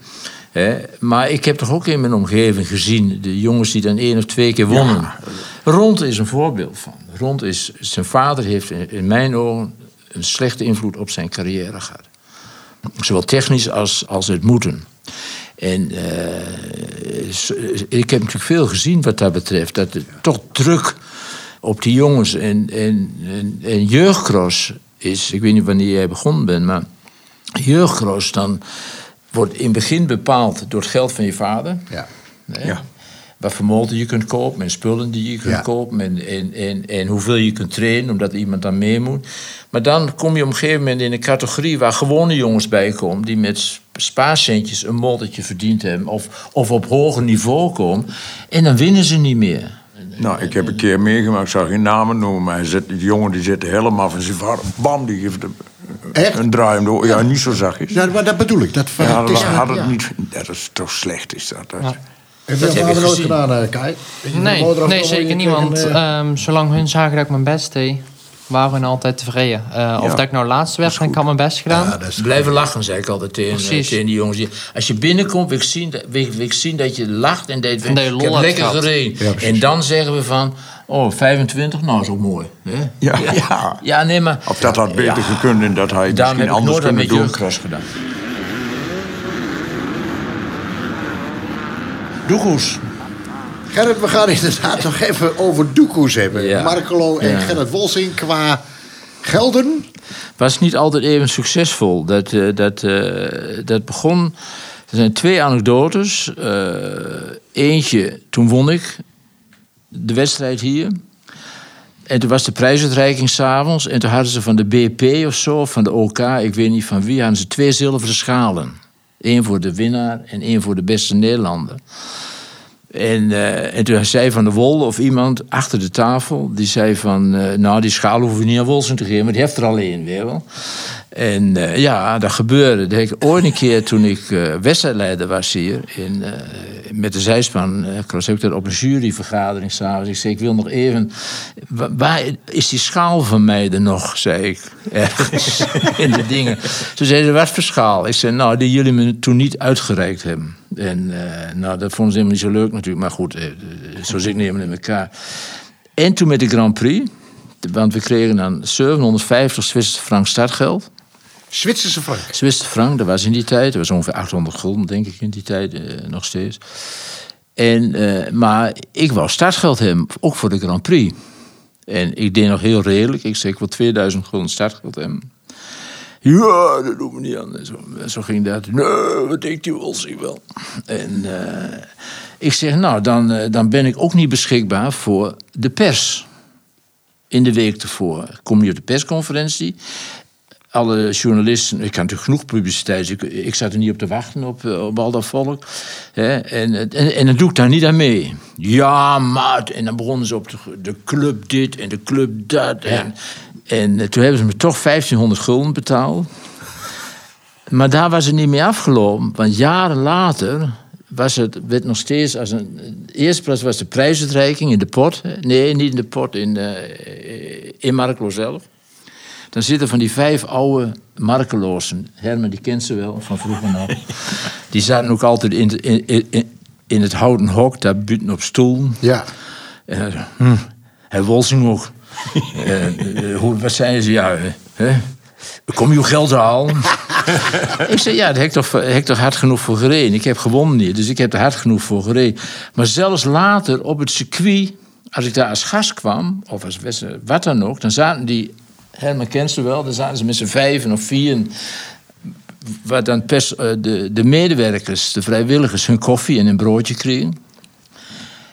Hè. Maar ik heb toch ook in mijn omgeving gezien... de jongens die dan één of twee keer wonnen. Rond is een voorbeeld van. Rond is, zijn vader heeft in, in mijn ogen... een slechte invloed op zijn carrière gehad. Zowel technisch als, als het moeten. En eh, s- ik heb natuurlijk veel gezien wat dat betreft. Dat er toch druk op die jongens en, en, en, en jeugdcross is. Ik weet niet wanneer jij begonnen bent, maar jeugdcross dan wordt in het begin bepaald door het geld van je vader. Ja. Ja. Wat motor je kunt kopen en spullen die je kunt Ja. kopen en, en, en, en hoeveel je kunt trainen, omdat iemand dan mee moet. Maar dan kom je op een gegeven moment in een categorie waar gewone jongens bij komen die met spaarcentjes een motortje verdiend hebben of, of op hoger niveau komen en dan winnen ze niet meer. Nou, ik heb een keer meegemaakt, ik zal geen namen noemen, maar zit, die jongen die zit helemaal van zijn vader. Bam, die geeft hem Echt? een draai om door. Ja, niet zo zachtjes. Ja, maar dat bedoel ik. Dat Ja, dat fanatisme. had het ja. niet. Dat is toch slecht, is dat. dat. Ja. Heb Dat je heb dat nooit gedaan, eh, Kai? Nee, nee zeker een, eh, ehm, zolang hun zagen dat ik mijn best deed, waren hun altijd tevreden. Eh, Of dat ik nou laatste werd en ik had mijn best gedaan. ja, dat is Blijven lachen, zei ik altijd tegen, Precies. tegen die jongens. Als je binnenkomt, wil ik zien, wil, ik- wil ik zien dat je lacht en dat je, En dat je ik lol heb hebt lekker gehad. gereden. Ja, en dan zeggen we van, oh, 25, nou is ook mooi. Hè? Ja, ja. Ja, nee, maar... Of dat had beter gekund en dat hij het Daarom misschien anders kunnen met doen. jeugdcross gedaan. Doekoes. Gerrit, we gaan inderdaad nog even over doekoes hebben. Ja. Marcelo en Ja. Gerrit Wolsing qua gelden. was niet altijd even succesvol. Dat, eh, dat, eh, dat begon. Er zijn twee anekdotes. Eh, eentje, toen won ik de wedstrijd hier. En toen was de prijsuitreiking s'avonds. En toen hadden ze van de BP of zo, van de OK, ik weet niet van wie, hadden ze twee zilveren schalen. Eén voor de winnaar en één voor de beste Nederlander. En, eh, en toen zei Van de Wol of iemand achter de tafel... die zei van, eh, nou die schaal hoeven we niet aan Wolsen te geven... maar die heeft er alleen, weet je wel. En eh, ja, dat gebeurde. Dat ik ooit een keer toen ik wedstrijdleider was hier... In, met de zijspan, uh, ik heb op een juryvergadering s'avonds. Ik zei, ik wil nog even... wa- Waar is die schaal van mij er nog, zei ik. Ergens in de dingen. Toen zei ze, wat voor schaal? Ik zei, nou, die jullie me toen niet uitgereikt hebben. En eh, nou, dat vonden ze helemaal niet zo leuk natuurlijk. Maar goed, eh, zo zit helemaal in elkaar. En toen met de Grand Prix... Want we kregen dan 750 Zwitserse frank startgeld. Zwitserse frank. Zwitserse frank, dat was in die tijd. Dat was ongeveer 800 gulden, denk ik, in die tijd nog steeds. En, maar ik wou startgeld hebben, ook voor de Grand Prix. En ik deed nog heel redelijk. Ik zei, ik wil 2000 gulden startgeld hebben. Ja, dat doen we niet aan. En Zo, zo ging dat. Nee, wat denkt u wel, zie wel. En eh, ik zeg, nou, dan, eh, dan ben ik ook niet beschikbaar voor de pers. In de week ervoor. Kom je op de persconferentie alle journalisten, ik had natuurlijk genoeg publiciteit, ik, ik zat er niet op te wachten op, eh, op al dat volk. Hè, en, en, en dan doe ik daar niet aan mee. Ja, maat. En dan begonnen ze op de, de club dit en de club dat. En, en eh, toen hebben ze me toch 1500 gulden betaald. Maar daar was het niet mee afgelopen, want jaren later was het, werd nog steeds als een. Eerste plaats was de prijsuitreiking in de pot. Nee, niet in de pot, in, eh, in Marklo zelf. Dan zitten van die vijf oude markelozen. Herman, die kent ze wel van vroeger nog. Die zaten ook altijd in, in, in, in het houten hok, daar buiten op stoel. Ja. En hm, hij Wolsing ook. Eh, hoe, wat zeiden ze? Ja, eh, hè? Kom je geld halen? ik zei, ja, daar heb ik, toch, heb ik toch hard genoeg voor gereden. Ik heb gewonnen hier, dus ik heb er hard genoeg voor gereden. Maar zelfs later op het circuit, als ik daar als gast kwam, of als wat dan ook, dan zaten die, Herman kent ze wel, dan zaten ze met z'n vijven of vieren waar dan pers, de, de medewerkers, de vrijwilligers, hun koffie en een broodje kregen.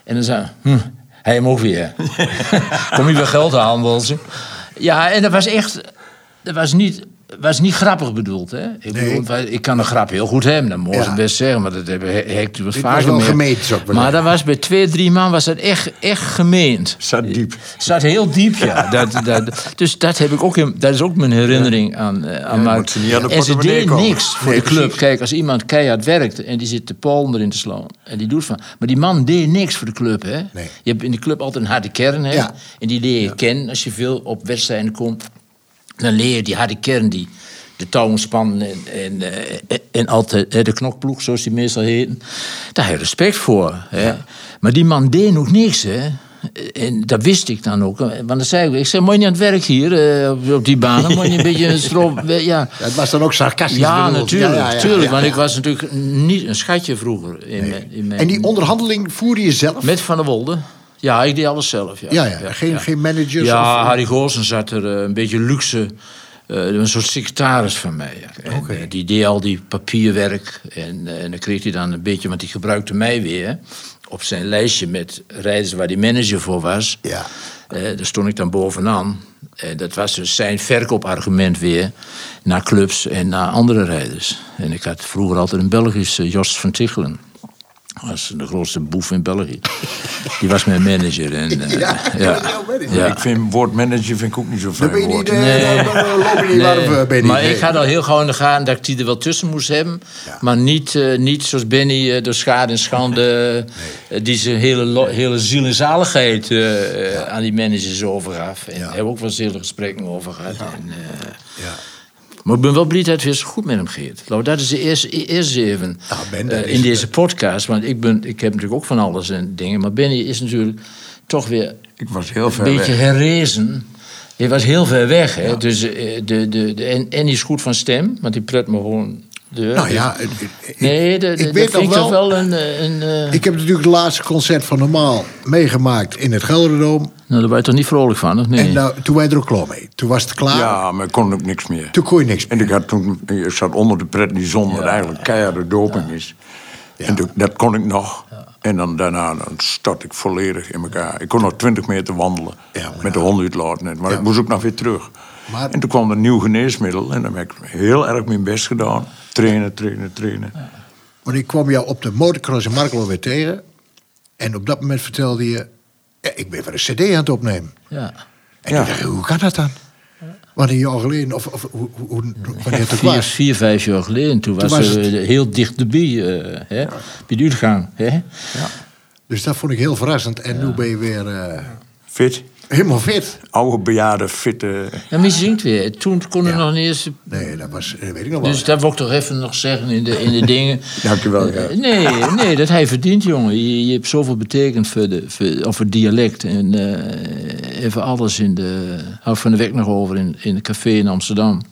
En dan zei hm, hem ook weer. Kom je weer geld Wolsen? Ja, en dat was echt... Dat was niet, was niet grappig bedoeld, hè? Ik, Nee. bedoel, ik kan een grap heel goed hebben, dat mogen Ja. ze best zeggen. Maar dat heb ik heb ik wat Dit vaker was wel meer- gemeend, zou ik maar dat was bij twee, drie man was dat echt, echt gemeend. Zat diep. Zat heel diep, ja. Dat, dat, dus dat, heb ik ook in, dat is ook mijn herinnering aan, eh, aan Mark. de En ze komen. niks voor Nee, de club. precies. Kijk, als iemand keihard werkt en die zit de pollen erin te slaan. En die doet van. Maar die man deed niks voor de club, hè? Nee. Je hebt in de club altijd een harde kern, hè? Ja. En die leer je kennen als je veel op wedstrijden komt. Dan leer die harde kern die de touwen spannen en, en, eh, en altijd hè, de knokploeg, zoals die meestal heten. Daar heb je respect voor. Hè? Maar die man deed nog niks, hè. En dat wist ik dan ook. Want dan zei ik, ik zei, moet je niet aan het werk hier, eh, op- die baan? Dan moet je een beetje een stroom... Ja, Het was dan ook sarcastisch ja bedoeld. natuurlijk. Ja, ja, ja, tuurlijk, ja, want ik was natuurlijk niet een schatje vroeger. In mijn, in mijn, En die onderhandeling voerde je zelf? Met Van der Wolde. Ja, ik deed alles zelf. Ja, Ja, ja. Geen, geen managers? ja, of- Harry Goosen zat er eh, een beetje luxe. eh, een soort secretaris van mij. En, eh, die deed al die papierwerk. En, en dan kreeg hij dan een beetje, want die gebruikte mij weer. Op zijn lijstje met rijders waar die manager voor was. Ja. Daar stond ik dan bovenaan. En dat was dus zijn verkoopargument weer naar clubs en naar andere rijders. En ik had vroeger altijd een Belgische Jos van Tichelen. Dat was de grootste boef in België. Die was mijn manager. En, eh, Ja, ja, dat is jouw manager. ja. Ik vind woordmanager vind ik ook niet zo Dan fijn ben je niet... woord. Nee. dan, dan loop je niet Nee, maar ik had al heel gauw in de gaten dat ik die er wel tussen moest hebben. Ja. Maar niet, eh, niet zoals Benny eh, door schade en schande... die zijn hele, hele ziel en zaligheid aan die managers overgaf. En Ja. daar hebben we ook wel eens hele gesprekken over gehad. En, eh, Ja. Maar ik ben wel blij dat het weer zo goed met hem gaat. Nou, dat is de eerste, eerste even Nou, Ben, eh, in deze podcast. Want ik, ben, ik heb natuurlijk ook van alles en dingen. Maar Benny is natuurlijk toch weer Ik was heel een ver beetje weg. herrezen. Hij was heel ver weg. Hè? Dus, eh, de, de, de, en, en is goed van stem, want die pret me gewoon de. Nou ja, eh, nee, de, de, ik dat weet ik nog wel... wel een... eh, een eh, Ik heb natuurlijk het laatste concert van Normaal meegemaakt in het Gelderdoom. nou, daar ben je toch niet vrolijk van, of nee? En nou, toen wij er ook klaar mee. Toen was het klaar. Ja, maar ik kon ook niks meer. Toen kon je niks meer. En ik, had toen, ik zat onder de pret die zon, wat eigenlijk keiharde doping is. En toen- dat kon ik nog. En dan daarna dan stort ik volledig in elkaar. Ik kon nog 20 meter wandelen Ja, met de nou- hond uitlaten. net, Maar Ja. ik moest ook nog weer terug. Maar- En toen kwam er een nieuw geneesmiddel. En dan heb ik heel erg mijn best gedaan. Trainen, trainen, trainen. Want ik kwam jou op de motocross in Markelo weer tegen. En op dat moment vertelde je... "Ja, ik ben weer een cd aan het opnemen. Ja. En Ja. toen dacht ik, hoe kan dat dan? Wanneer je al geleden... Of, of hoe, hoe, wanneer het Vier, vijf jaar geleden. Toen was, het- heel dichterbij. eh hè? Bij de uitgang. Hè? Dus dat vond ik heel verrassend. En nu ben je weer eh, Fit. Helemaal fit. Oude, bejaarde, fitte... Ja, maar je zingt weer. Toen kon er Ja. nog niet eens... Nee, dat was, dat weet ik nog wel. Dus dat wil ik toch even nog zeggen in de, in de dingen. Dankjewel, Eh, Gert. nee, nee, dat hij verdient, jongen. Je, je hebt zoveel betekend voor, de, voor, of het dialect. En eh, even alles in de... Hou van de week nog over in, in het café in Amsterdam.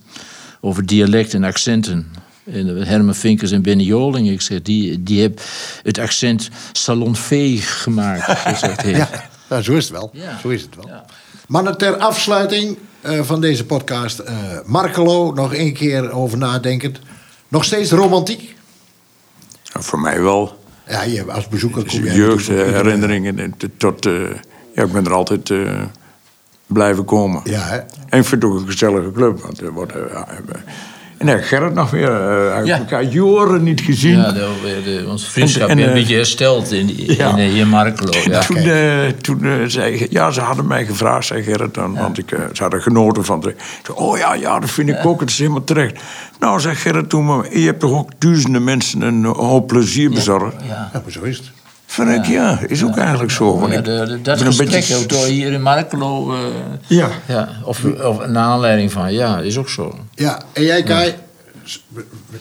Over dialect en accenten. En eh, Herman Vinkers en Benny Joling. Ik zeg, die, die heb het accent salonveeg gemaakt. Gezegd heeft. Ja, nou, zo is het wel. Ja. Zo is het wel. Mannen, ter afsluiting eh, van deze podcast. eh Markelo, nog één keer over nadenkend. Nog steeds romantiek? Nou, voor mij wel. Ja, je, als bezoeker kom je... Jeugdherinneringen. en tot, eh, ja, ik ben er altijd eh, blijven komen. Ja, hè? En ik vind het ook een gezellige club. Want er wordt, eh, ja, eh, en Gerrit nog weer. eh Ja. elkaar jaren niet gezien. Ja, de, de, onze vriendschap En- een eh, beetje hersteld in, in, ja. in, hier in Markelo. Ja. toen eh, toen eh, zei ja, ze hadden mij gevraagd, zei Gerrit dan, want ik, eh, ze hadden genoten van het. Oh ja, ja, dat vind ik ook, het is helemaal terecht. Nou, zei Gerrit toen, maar je hebt toch ook duizenden mensen een hoop plezier bezorgd? Ja. Ja, maar zo is het. Ik, ja, is ook eigenlijk zo. Want Ja, ik de, de- dat gesprek beetje- ook door hier in Markelo. eh, Ja. ja, of, of naar aanleiding van, ja, is ook zo. Ja, en jij, Kai?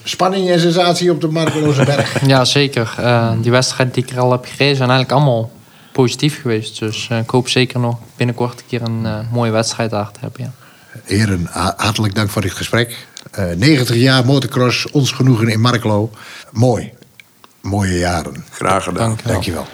Spanning en sensatie op de Markeloze Berg. Ja, zeker. Eh, die wedstrijd die ik er al heb gereden zijn eigenlijk allemaal positief geweest. Dus eh, ik hoop zeker nog binnenkort een keer een mooie wedstrijd daar te hebben. Ja. Heren, ha- hartelijk dank voor dit gesprek. Eh 90 jaar motocross, ons genoegen in Markelo. Mooi mooie jaren. Graag gedaan. Dank je wel.